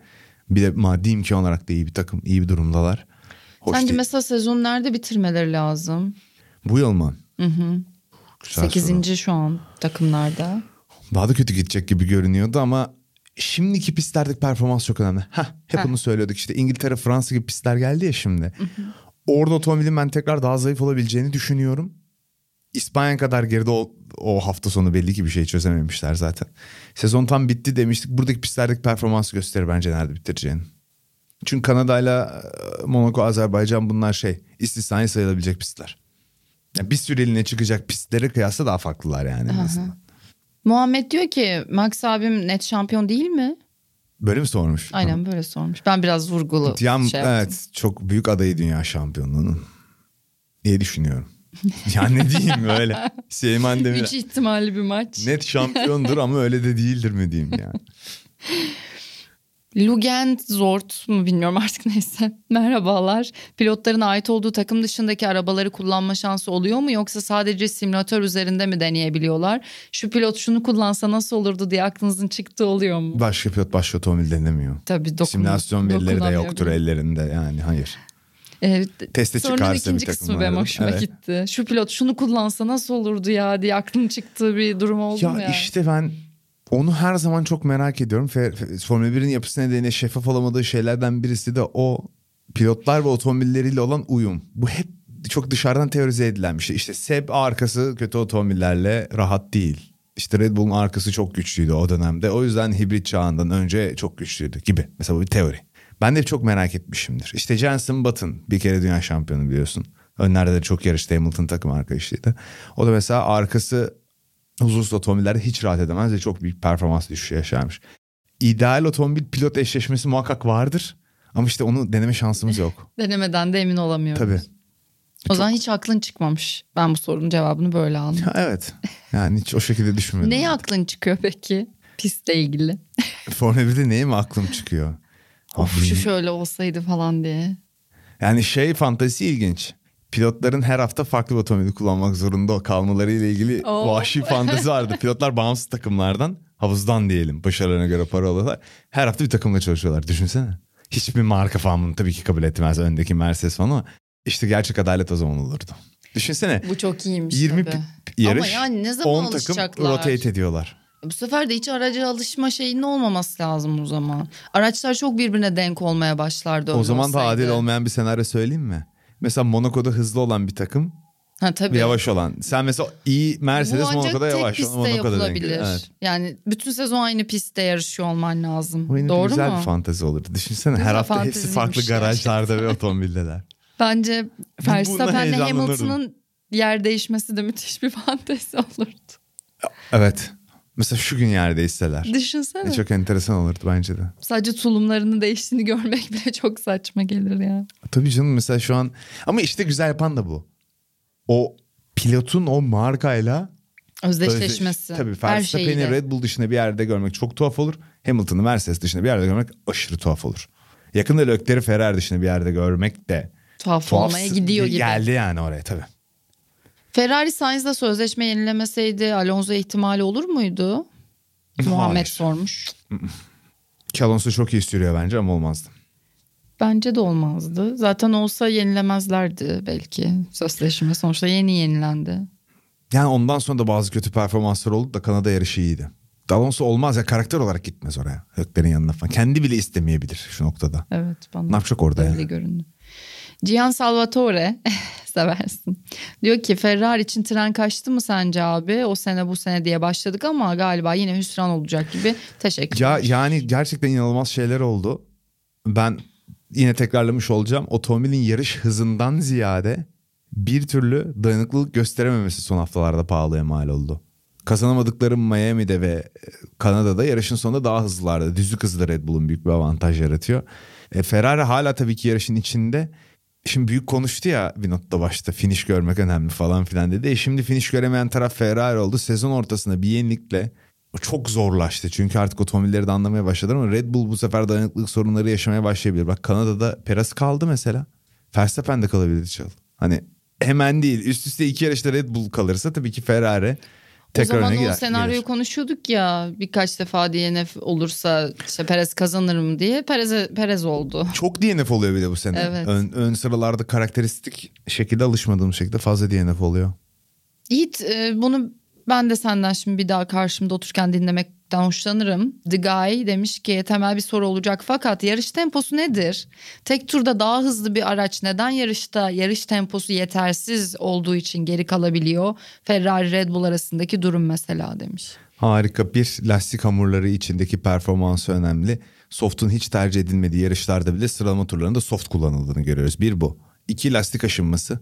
Speaker 3: bir de maddi imkan olarak da iyi bir takım. iyi bir durumdalar. Hoş
Speaker 2: Sence
Speaker 3: değil.
Speaker 2: mesela sezon nerede bitirmeleri lazım?
Speaker 3: Bu yıl mı?
Speaker 2: Hı hı.
Speaker 3: Güzel soru.
Speaker 2: Sekizinci şu an takımlarda.
Speaker 3: Daha da kötü gidecek gibi görünüyordu ama şimdiki pistlerdeki performans çok önemli. Heh, hep
Speaker 2: Heh.
Speaker 3: bunu söylüyorduk işte İngiltere, Fransa gibi pistler geldi ya şimdi. Orada otomobilin ben tekrar daha zayıf olabileceğini düşünüyorum. İspanya kadar geride o, o hafta sonu belli ki bir şey çözememişler zaten. Sezon tam bitti demiştik. Buradaki pistlerdeki performans gösterir bence nerede bitireceğini. Çünkü Kanada'yla e, Monaco, Azerbaycan bunlar şey istisnai sayılabilecek pistler. Yani bir süreliğine çıkacak pistlere kıyasla daha farklılar yani. azından.
Speaker 2: Muhammed diyor ki Max abim net şampiyon değil mi?
Speaker 3: Böyle mi sormuş?
Speaker 2: Aynen böyle sormuş. Ben biraz vurgulu
Speaker 3: Ya,
Speaker 2: şey yaptım.
Speaker 3: evet çok büyük adayı dünya şampiyonluğunun diye düşünüyorum. ya ne diyeyim öyle. Süleyman Demir
Speaker 2: Üç ihtimalli bir maç.
Speaker 3: net şampiyondur ama öyle de değildir mi diyeyim yani.
Speaker 2: Lugend Zort mu bilmiyorum artık neyse. Merhabalar. Pilotların ait olduğu takım dışındaki arabaları kullanma şansı oluyor mu yoksa sadece simülatör üzerinde mi deneyebiliyorlar? Şu pilot şunu kullansa nasıl olurdu diye aklınızın çıktığı oluyor mu?
Speaker 3: Başka pilot başka otomobil denemiyor.
Speaker 2: Tabii dokun,
Speaker 3: Simülasyon verileri de yoktur ellerinde yani hayır.
Speaker 2: Evet.
Speaker 3: Teste
Speaker 2: Sonra
Speaker 3: çıkarsa bir
Speaker 2: ikinci kısmı benim hoşuma
Speaker 3: Evet.
Speaker 2: gitti. Şu pilot şunu kullansa nasıl olurdu ya diye aklım çıktığı bir durum oldu
Speaker 3: Ya
Speaker 2: ya?
Speaker 3: işte ben onu her zaman çok merak ediyorum. Formula 1'in yapısı nedeniyle şeffaf olamadığı şeylerden birisi de o pilotlar ve otomobilleriyle olan uyum. Bu hep çok dışarıdan teorize edilen bir şey. İşte Seb arkası kötü otomobillerle rahat değil. İşte Red Bull'un arkası çok güçlüydü o dönemde. O yüzden hibrit çağından önce çok güçlüydü gibi. Mesela bu bir teori. Ben de çok merak etmişimdir. İşte Jensen Button bir kere dünya şampiyonu biliyorsun. Önlerde de çok yarıştı Hamilton takım arkadaşıydı. O da mesela arkası huzursuz otomobillerde hiç rahat edemez ve çok büyük performans düşüşü yaşarmış. İdeal otomobil pilot eşleşmesi muhakkak vardır. Ama işte onu deneme şansımız yok.
Speaker 2: Denemeden de emin olamıyoruz.
Speaker 3: Tabii.
Speaker 2: O zaman hiç aklın çıkmamış. Ben bu sorunun cevabını böyle aldım.
Speaker 3: Evet. Yani hiç o şekilde düşünmedim.
Speaker 2: Neye aklın çıkıyor peki? Pistle ilgili.
Speaker 3: Formula 1'de neye mi aklım çıkıyor?
Speaker 2: Of şu şöyle olsaydı falan diye.
Speaker 3: Yani şey fantezi ilginç. Pilotların her hafta farklı bir otomobili kullanmak zorunda kalmaları ile ilgili
Speaker 2: Oo.
Speaker 3: vahşi fantezi vardı. Pilotlar bağımsız takımlardan, havuzdan diyelim başarılarına göre para alıyorlar. Her hafta bir takımla çalışıyorlar. Düşünsene. Hiçbir marka falan bunu tabii ki kabul etmez. Öndeki Mercedes falan ama işte gerçek adalet o zaman olurdu. Düşünsene.
Speaker 2: Bu çok iyiymiş
Speaker 3: 20
Speaker 2: tabii.
Speaker 3: yarış,
Speaker 2: Ama yani ne zaman
Speaker 3: 10 takım
Speaker 2: alışacaklar?
Speaker 3: rotate ediyorlar.
Speaker 2: Bu sefer de hiç araca alışma şeyinin olmaması lazım o zaman. Araçlar çok birbirine denk olmaya başlardı
Speaker 3: O zaman da
Speaker 2: olsaydı.
Speaker 3: adil olmayan bir senaryo söyleyeyim mi? Mesela Monaco'da hızlı olan bir takım
Speaker 2: Ha tabii.
Speaker 3: yavaş olan. Sen mesela iyi Mercedes
Speaker 2: Bu ancak
Speaker 3: Monaco'da
Speaker 2: tek
Speaker 3: yavaş.
Speaker 2: pistte
Speaker 3: Monaco'da denk
Speaker 2: yapılabilir.
Speaker 3: Evet.
Speaker 2: Yani bütün sezon aynı pistte yarışıyor olman lazım.
Speaker 3: Bu
Speaker 2: Doğru
Speaker 3: güzel
Speaker 2: mu?
Speaker 3: bir fantezi olurdu. Düşünsene
Speaker 2: Güzel
Speaker 3: her hafta hepsi farklı garajlarda ve otomobildeler.
Speaker 2: Bence Verstappen'le. Hamilton'ın yer değişmesi de müthiş bir fantezi olurdu.
Speaker 3: Evet. Mesela şu gün yerdeyseler.
Speaker 2: Düşünsene.
Speaker 3: Ne çok enteresan olurdu bence de.
Speaker 2: Sadece tulumlarının değiştiğini görmek bile çok saçma gelir ya.
Speaker 3: Tabii canım mesela şu an ama işte güzel yapan da bu. O pilotun o markayla
Speaker 2: Özdeşleşmesi.
Speaker 3: Özdeş- Tabii Verstappen'i. Red Bull dışında bir yerde görmek çok tuhaf olur. Hamilton'ı Mercedes dışında bir yerde görmek aşırı tuhaf olur. Yakında Leclerc'i Ferrari dışında bir yerde görmek de
Speaker 2: Tuhaf,
Speaker 3: tuhaf
Speaker 2: olmaya gidiyor gibi.
Speaker 3: Geldi yani oraya tabii.
Speaker 2: Ferrari Sainz'la sözleşme yenilemeseydi Alonso ihtimali olur muydu? Muhammed
Speaker 3: Hayır.
Speaker 2: sormuş.
Speaker 3: Ki Alonso çok iyi sürüyor bence ama olmazdı.
Speaker 2: Bence de olmazdı. Zaten olsa yenilemezlerdi belki sözleşme. Sonuçta yeni yenilendi.
Speaker 3: Yani ondan sonra da bazı kötü performanslar oldu da Kanada yarışı iyiydi. Alonso olmaz ya karakter olarak gitmez oraya. Leclerc'in yanına falan. Kendi bile istemeyebilir şu noktada.
Speaker 2: Evet bana
Speaker 3: Ne yapacak orada
Speaker 2: öyle
Speaker 3: yani?
Speaker 2: göründü. Gian Salvatore seversin. Diyor ki Ferrari için tren kaçtı mı sence abi? O sene bu sene diye başladık ama galiba yine hüsran olacak gibi. Teşekkür
Speaker 3: Ya yani gerçekten inanılmaz şeyler oldu. Ben yine tekrarlamış olacağım. Otomobilin yarış hızından ziyade bir türlü dayanıklılık gösterememesi son haftalarda pahalıya mal oldu. Kazanamadıkları Miami'de ve e, Kanada'da yarışın sonunda daha hızlılardı. Düzlük hızı da Red Bull'un büyük bir avantaj yaratıyor. E, Ferrari hala tabii ki yarışın içinde. Şimdi büyük konuştu ya bir notta başta finish görmek önemli falan filan dedi. E şimdi finish göremeyen taraf Ferrari oldu. Sezon ortasında bir yenilikle çok zorlaştı. Çünkü artık otomobilleri de anlamaya başladılar ama Red Bull bu sefer dayanıklılık sorunları yaşamaya başlayabilir. Bak Kanada'da Perez kaldı mesela. Verstappen de kalabilirdi çal. Hani hemen değil. Üst üste iki yarışta Red Bull kalırsa tabii ki Ferrari
Speaker 2: O
Speaker 3: tekrar
Speaker 2: zaman
Speaker 3: öne
Speaker 2: o senaryoyu
Speaker 3: gelir.
Speaker 2: konuşuyorduk ya birkaç defa DNF olursa işte Perez kazanır mı diye Perez, Perez oldu.
Speaker 3: Çok DNF oluyor bir de bu sene.
Speaker 2: Evet.
Speaker 3: Ön, ön sıralarda karakteristik şekilde alışmadığım şekilde fazla DNF oluyor.
Speaker 2: Yiğit e, bunu ben de senden şimdi bir daha karşımda otururken dinlemekten hoşlanırım. The Guy demiş ki temel bir soru olacak fakat yarış temposu nedir? Tek turda daha hızlı bir araç neden yarışta yarış temposu yetersiz olduğu için geri kalabiliyor? Ferrari Red Bull arasındaki durum mesela demiş.
Speaker 3: Harika bir lastik hamurları içindeki performansı önemli. Soft'un hiç tercih edilmediği yarışlarda bile sıralama turlarında soft kullanıldığını görüyoruz. Bir bu. İki lastik aşınması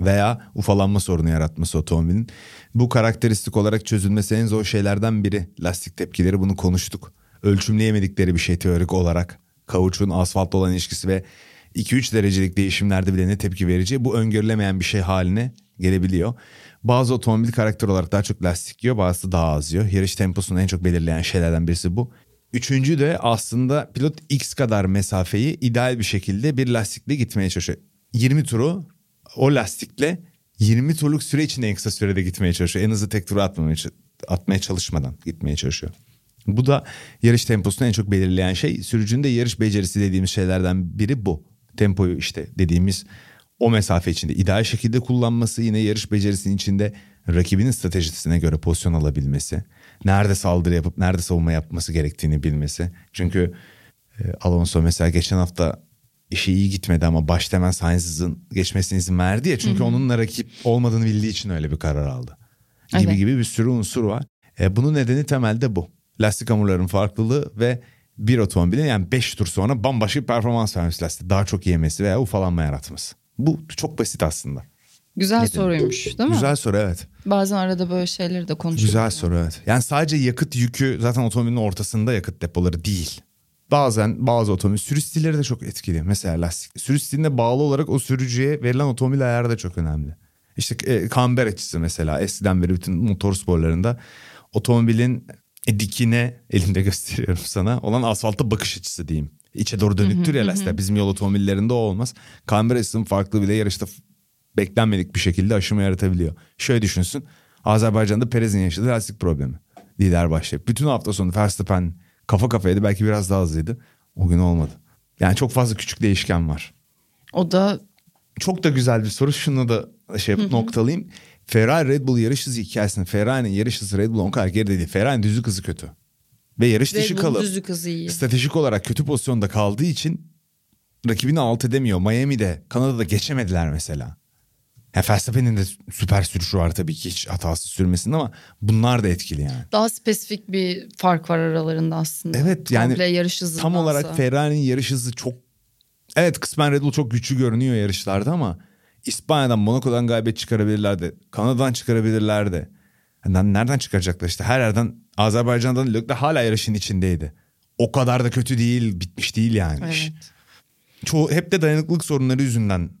Speaker 3: veya ufalanma sorunu yaratması otomobilin. Bu karakteristik olarak çözülmesi en zor şeylerden biri. Lastik tepkileri bunu konuştuk. Ölçümleyemedikleri bir şey teorik olarak. Kauçuğun asfaltla olan ilişkisi ve 2-3 derecelik değişimlerde bile ne tepki vereceği bu öngörülemeyen bir şey haline gelebiliyor. Bazı otomobil karakter olarak daha çok lastik yiyor bazısı daha az yiyor. Yarış temposunu en çok belirleyen şeylerden birisi bu. Üçüncü de aslında pilot X kadar mesafeyi ideal bir şekilde bir lastikle gitmeye çalışıyor. 20 turu o lastikle 20 turluk süre içinde en kısa sürede gitmeye çalışıyor. En hızlı tek turu atmamaya, atmaya çalışmadan gitmeye çalışıyor. Bu da yarış temposunu en çok belirleyen şey. Sürücünün de yarış becerisi dediğimiz şeylerden biri bu. tempoyu işte dediğimiz o mesafe içinde ideal şekilde kullanması yine yarış becerisinin içinde rakibinin stratejisine göre pozisyon alabilmesi. Nerede saldırı yapıp nerede savunma yapması gerektiğini bilmesi. Çünkü e, Alonso mesela geçen hafta işi iyi gitmedi ama başta hemen Sainz'ın geçmesine izin verdi ya. Çünkü onunla rakip olmadığını bildiği için öyle bir karar aldı. Gibi
Speaker 2: Evet.
Speaker 3: gibi bir sürü unsur var. E, bunun nedeni temelde bu. Lastik hamurlarının farklılığı ve bir otomobilin yani 5 tur sonra bambaşka bir performans vermesi lastik. Daha çok yemesi veya ufalanma yaratması. Bu çok basit aslında.
Speaker 2: Güzel
Speaker 3: Ne
Speaker 2: soruymuş değil mi?
Speaker 3: Güzel soru evet.
Speaker 2: Bazen arada böyle şeyleri de konuşuyoruz.
Speaker 3: Güzel soru evet. Yani sadece yakıt yükü zaten otomobilin ortasında yakıt depoları değil. Bazen bazı otomobil sürüş stilleri de çok etkili. Mesela lastik sürüş stiline bağlı olarak o sürücüye verilen otomobil ayarı da çok önemli. İşte e, kamber açısı mesela eskiden beri bütün motor sporlarında otomobilin dikine elimde gösteriyorum sana olan asfalta bakış açısı diyeyim. İçe doğru dönüktür ya lastikler. Bizim yol otomobillerinde o olmaz. Kamber açısının farklı bile yarışta beklenmedik bir şekilde aşımı yaratabiliyor. Şöyle düşünsün. Azerbaycan'da Perez'in yaşadığı lastik problemi. Lider başlayıp. Bütün hafta sonu Verstappen kafa kafaydı. Belki biraz daha hızlıydı. O gün olmadı. Yani çok fazla küçük değişken var.
Speaker 2: O da
Speaker 3: Çok da güzel bir soru. Şunu da şey yapıp noktalayayım. Ferrari Red Bull yarış hızı hikayesinde Ferrari'nin yarış hızı Red Bull 10 kadar geride değil. Ferrari'nin düzlük hızı kötü. Ve yarış dışı
Speaker 2: Bull
Speaker 3: kalıp
Speaker 2: düzlük hızı iyi.
Speaker 3: stratejik olarak kötü pozisyonda kaldığı için rakibini alt edemiyor. Miami'de, Kanada'da geçemediler mesela. Ya Verstappen'in de süper sürüşü var tabii ki hiç hatasız sürmesinde ama bunlar da etkili yani.
Speaker 2: Daha spesifik bir fark var aralarında aslında.
Speaker 3: Evet, yani
Speaker 2: Komple yarış hızı.
Speaker 3: Tam olarak Ferrari'nin yarış hızı çok... Evet kısmen Red Bull çok güçlü görünüyor yarışlarda ama İspanya'dan Monaco'dan galibiyet çıkarabilirlerdi. Kanada'dan çıkarabilirlerdi. Yani nereden çıkaracaklar işte her yerden Azerbaycan'dan Leclerc hala yarışın içindeydi. O kadar da kötü değil, bitmiş değil yani.
Speaker 2: Evet.
Speaker 3: Çoğu hep de dayanıklılık sorunları yüzünden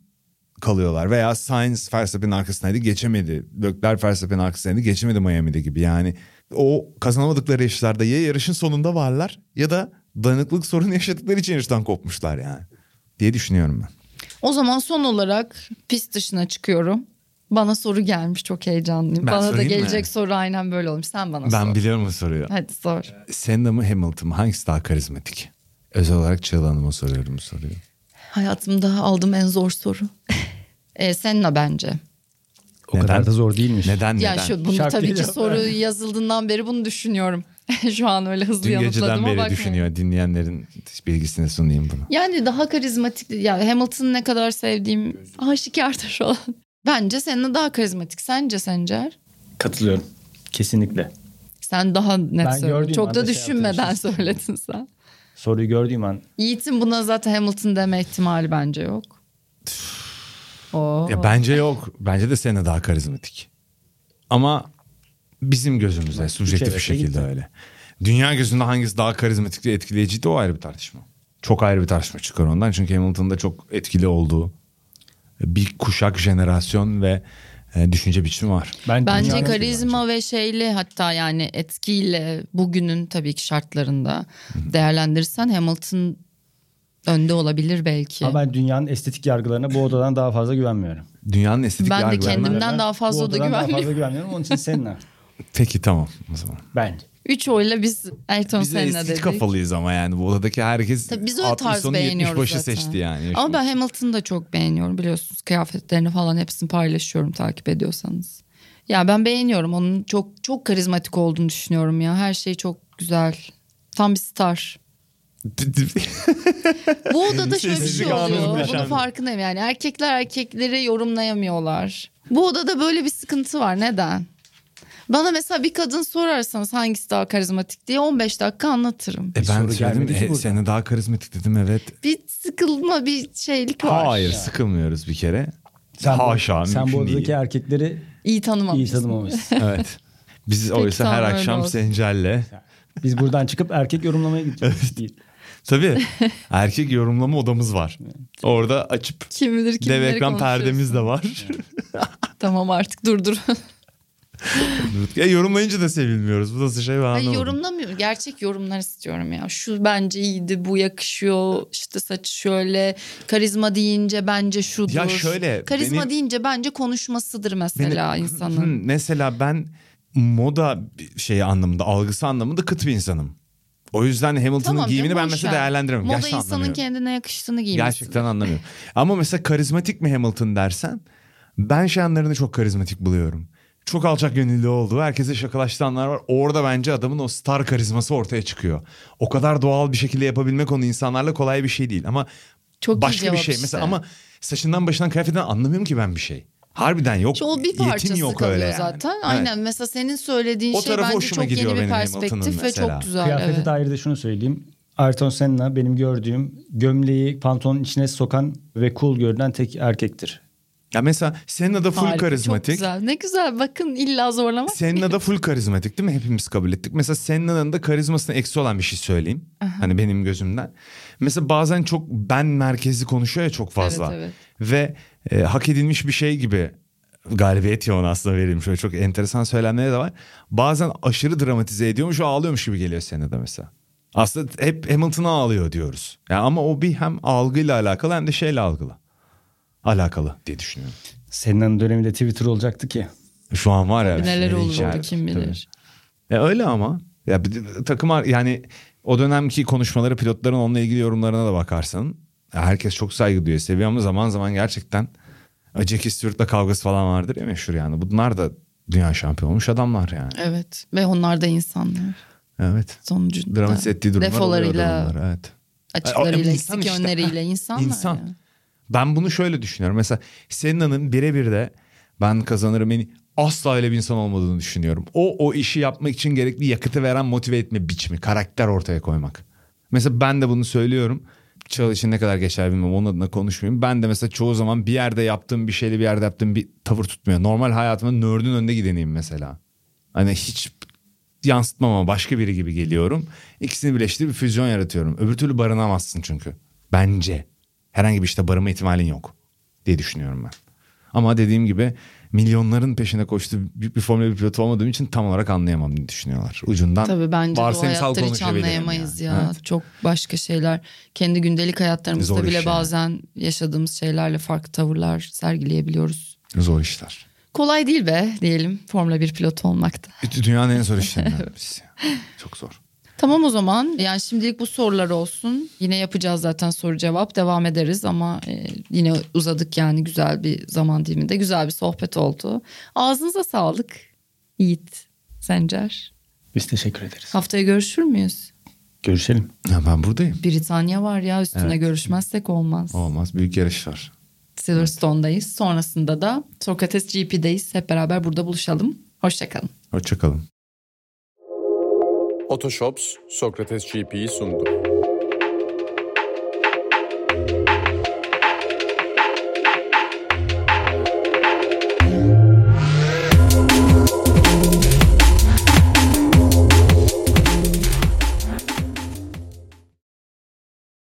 Speaker 3: kalıyorlar. Veya Sainz Verstappen'in arkasındaydı geçemedi. Leclerc Verstappen'in arkasındaydı geçemedi Miami'de gibi. Yani o kazanamadıkları yarışlarda ya yarışın sonunda varlar ya da dayanıklılık sorunu yaşadıkları için yarıştan kopmuşlar yani. Diye düşünüyorum ben.
Speaker 2: O zaman son olarak pist dışına çıkıyorum. Bana soru gelmiş çok heyecanlıyım.
Speaker 3: Ben
Speaker 2: bana da gelecek soru aynen böyle olmuş. Sen bana
Speaker 3: Ben
Speaker 2: sor.
Speaker 3: biliyorum bu soruyu.
Speaker 2: Hadi sor.
Speaker 3: Senna mı Hamilton mı? Hangisi daha karizmatik? Özel olarak Çağla Hanım'a soruyorum bu soruyu.
Speaker 2: Hayatımda aldığım en zor soru. e, Senna bence.
Speaker 4: O
Speaker 3: Neden?
Speaker 4: kadar da zor değilmiş.
Speaker 3: Neden neden?
Speaker 2: Yani şu bunu
Speaker 4: Şart
Speaker 2: tabii ki soru yazıldığından beri bunu düşünüyorum. şu an öyle hızlı
Speaker 3: Dün
Speaker 2: yanıtladım
Speaker 3: beri
Speaker 2: bakmayın.
Speaker 3: düşünüyor. Dinleyenlerin bilgisine sunayım bunu.
Speaker 2: Yani daha karizmatik. Ya Hamilton'ı ne kadar sevdiğim aşikardır şu an. Bence Senna daha karizmatik. Sence Sencer?
Speaker 4: Katılıyorum. Kesinlikle.
Speaker 2: Sen daha net
Speaker 4: Ben
Speaker 2: söyle.
Speaker 4: gördüğüm
Speaker 2: Çok da
Speaker 4: şey
Speaker 2: düşünmeden söyledin sen.
Speaker 4: Soruyu gördüğüm an
Speaker 2: Yiğit'in buna zaten Hamilton deme ihtimali bence yok. Oo.
Speaker 3: Ya bence yok. Bence de Senna daha karizmatik. Ama bizim gözümüzde
Speaker 4: Bak,
Speaker 3: subjektif bir şekilde
Speaker 4: gitti.
Speaker 3: öyle. Dünya gözünde hangisi daha karizmatik ve etkileyiciydi o ayrı bir tartışma. Çok ayrı bir tartışma çıkar ondan. Çünkü Hamilton'da çok etkili olduğu bir kuşak, jenerasyon ve düşünce biçimi var.
Speaker 4: ben
Speaker 2: Bence karizma ve şeyle hatta yani etkiyle bugünün tabii ki şartlarında değerlendirirsen Hamilton önde olabilir belki.
Speaker 4: Ama ben dünyanın estetik yargılarına bu odadan daha fazla güvenmiyorum.
Speaker 3: Dünyanın estetik
Speaker 2: Ben de
Speaker 3: yargılarına-
Speaker 2: kendimden
Speaker 4: Ben
Speaker 2: daha fazla
Speaker 4: bu
Speaker 2: da
Speaker 4: odadan daha
Speaker 2: güvenmiyorum.
Speaker 4: fazla güvenmiyorum. Onun için seninle.
Speaker 3: Peki tamam o zaman.
Speaker 4: Bence.
Speaker 2: Üç oyla biz Ayrton
Speaker 3: Biz de
Speaker 2: Senna
Speaker 3: estetik
Speaker 2: dedik.
Speaker 3: kafalıyız ama yani bu odadaki herkes
Speaker 2: Tabii biz öyle
Speaker 3: 60
Speaker 2: tarz
Speaker 3: sonu 70
Speaker 2: beğeniyoruz
Speaker 3: başı
Speaker 2: zaten.
Speaker 3: seçti yani.
Speaker 2: Ama ben Hamilton'ı da çok beğeniyorum biliyorsunuz. Kıyafetlerini falan hepsini paylaşıyorum takip ediyorsanız. Ya ben beğeniyorum. Onun çok çok karizmatik olduğunu düşünüyorum ya. Her şey çok güzel. Tam bir star. Bu odada şöyle bir şey oluyor. Bunun farkındayım yani. Erkekler erkekleri yorumlayamıyorlar. Bu odada böyle bir sıkıntı var. Neden? Bana mesela bir kadın sorarsanız hangisi daha karizmatik diye 15 dakika anlatırım.
Speaker 3: E ben
Speaker 4: soru
Speaker 3: söyledim e, seni daha karizmatik dedim evet.
Speaker 2: Bir sıkılma bir şeylik var.
Speaker 3: Hayır sıkılmıyoruz bir kere.
Speaker 4: Sen bu-
Speaker 3: Haşa
Speaker 4: Sen bu odadaki
Speaker 3: değil.
Speaker 4: erkekleri
Speaker 2: İyi tanımamışsın.
Speaker 4: iyi tanımamışsın.
Speaker 3: Evet. Biz
Speaker 2: Peki,
Speaker 3: oysa her akşam
Speaker 2: olsun.
Speaker 3: Sencel'le.
Speaker 4: Biz buradan çıkıp erkek yorumlamaya gideceğiz. Değil.
Speaker 3: Tabii erkek yorumlama odamız var. Orada açıp
Speaker 2: Kim bilir
Speaker 3: dev ekran perdemiz de var.
Speaker 2: Tamam artık dur dur.
Speaker 3: ya yorumlayınca da sevilmiyoruz. Bu nasıl şey ben
Speaker 2: Hayır
Speaker 3: anlamadım.
Speaker 2: yorumlamıyorum. Gerçek yorumlar istiyorum ya. Şu bence iyiydi, bu yakışıyor. İşte saçı şöyle. Karizma deyince bence şudur.
Speaker 3: Ya şöyle,
Speaker 2: Karizma
Speaker 3: benim-
Speaker 2: deyince bence konuşmasıdır mesela
Speaker 3: Beni-
Speaker 2: insanın.
Speaker 3: Mesela ben moda şeyi anlamında, algısı anlamında kıt bir insanım. O yüzden Hamilton'ın
Speaker 2: Tamam
Speaker 3: giyimini ben mesela
Speaker 2: ver.
Speaker 3: değerlendiremiyorum.
Speaker 2: Moda
Speaker 3: Gerçekten
Speaker 2: insanın kendine yakıştığını giymesi.
Speaker 3: Gerçekten anlamıyorum. Ama mesela karizmatik mi Hamilton dersen ben şey anlarını çok karizmatik buluyorum. Çok alçak gönüllü oldu. Herkese şakalaştığı anlar var. Orada bence adamın o star karizması ortaya çıkıyor. O kadar doğal bir şekilde yapabilmek onu insanlarla kolay bir şey değil. Ama
Speaker 2: Çok iyi
Speaker 3: başka bir şey.
Speaker 2: işte.
Speaker 3: Mesela ama saçından başından kıyafetinden anlamıyorum ki ben bir şey. Harbiden yok.
Speaker 2: İşte o bir parçası
Speaker 3: yok
Speaker 2: kalıyor
Speaker 3: öyle yani.
Speaker 2: zaten.
Speaker 3: Evet.
Speaker 2: Aynen mesela senin söylediğin
Speaker 3: O
Speaker 2: şey bence çok
Speaker 3: gidiyor
Speaker 2: yeni bir perspektif ve çok güzel.
Speaker 4: Kıyafete
Speaker 2: evet.
Speaker 4: dair de şunu söyleyeyim. Ayrton Senna benim gördüğüm gömleği pantolonun içine sokan ve cool görünen tek erkektir.
Speaker 3: Ya mesela Senna da full
Speaker 2: Harika, Çok
Speaker 3: karizmatik.
Speaker 2: güzel. Ne güzel. Bakın illa zorlamak.
Speaker 3: Senna da full karizmatik değil mi? Hepimiz kabul ettik. Mesela Senna'nın da karizmasına eksi olan bir şey söyleyeyim. Hani benim gözümden. Mesela bazen çok ben merkezli konuşuyor ya çok fazla.
Speaker 2: Evet,
Speaker 3: Ve e, hak edilmiş bir şey gibi galibiyet ya ona aslında verilmiş. Şöyle çok enteresan söylemleri de var. Bazen aşırı dramatize ediyormuş ağlıyormuş gibi geliyor Senna'da mesela. Aslında hep Hamilton'a ağlıyor diyoruz. Ya ama o bir hem algıyla alakalı hem de şeyle algılı. Alakalı diye düşünüyorum.
Speaker 4: Senna'nın döneminde Twitter olacaktı ki.
Speaker 3: Şu an var ya.
Speaker 2: Neler
Speaker 3: nereye
Speaker 2: olurdu kim bilir.
Speaker 3: Ya öyle ama ya takım yani o dönemki konuşmaları pilotların onunla ilgili yorumlarına da bakarsan herkes çok saygı duyuyor seviyor ama zaman zaman gerçekten Jackie Stewart'la kavgası falan vardır ya meşhur yani. Bunlar da dünya şampiyonu olmuş adamlar yani.
Speaker 2: Evet. Ve onlar da insanlar.
Speaker 3: Evet.
Speaker 2: Sonucunda.
Speaker 3: Dramatize ettiği durumlar
Speaker 2: Defolarıyla,
Speaker 3: oluyordu onlar, evet.
Speaker 2: açıklarıyla,
Speaker 3: E,
Speaker 2: eksik
Speaker 3: işte.
Speaker 2: yönleriyle insanlar.
Speaker 3: İnsan.
Speaker 2: yani.
Speaker 3: Ben bunu şöyle düşünüyorum. Mesela Senna'nın birebir de ben kazanırım beni asla öyle bir insan olmadığını düşünüyorum. O o işi yapmak için gerekli yakıtı veren motive etme biçimi, karakter ortaya koymak. Mesela ben de bunu söylüyorum. Çağ için ne kadar geçer bilmem onun adına konuşmayayım. Ben de mesela çoğu zaman bir yerde yaptığım bir şeyle bir yerde yaptığım bir tavır tutmuyor. Normal hayatımda nördün önde gideneyim mesela. Hani hiç yansıtmam ama başka biri gibi geliyorum. İkisini birleştirip bir füzyon yaratıyorum. Öbür türlü barınamazsın çünkü. Bence. Herhangi bir işte barınma ihtimalin yok diye düşünüyorum ben. Ama dediğim gibi milyonların peşine koştuğu büyük bir Formula 1 pilotu olmadığım için tam olarak anlayamam diye düşünüyorlar. Ucundan
Speaker 2: Tabii bence de o
Speaker 3: varsayımsal
Speaker 2: hayatta hiç anlayamayız
Speaker 3: yani.
Speaker 2: ya.
Speaker 3: Evet.
Speaker 2: Çok başka şeyler. Kendi gündelik hayatlarımızda
Speaker 3: Zor
Speaker 2: bile
Speaker 3: yani.
Speaker 2: bazen yaşadığımız şeylerle farklı tavırlar sergileyebiliyoruz.
Speaker 3: Zor işler.
Speaker 2: Kolay değil be diyelim Formula 1 pilotu olmakta.
Speaker 3: Dünyanın en zor işlerinden birisi. Çok zor.
Speaker 2: Tamam o zaman yani şimdilik bu sorular olsun. Yine yapacağız zaten soru cevap devam ederiz ama e, yine uzadık yani güzel bir zaman diliminde güzel bir sohbet oldu. Ağzınıza sağlık Yiğit Sencer.
Speaker 4: Biz teşekkür ederiz.
Speaker 2: Haftaya görüşür müyüz?
Speaker 4: Görüşelim.
Speaker 3: Ya ben buradayım.
Speaker 2: Britanya var ya üstüne
Speaker 3: Evet.
Speaker 2: görüşmezsek olmaz.
Speaker 3: Olmaz. Büyük yarışlar.
Speaker 2: Silverstone'dayız. Sonrasında da Sokrates GP'deyiz. Hep beraber burada buluşalım. Hoşçakalın.
Speaker 3: Hoşçakalın.
Speaker 1: Otoshops Sokrates GP'yi sundu.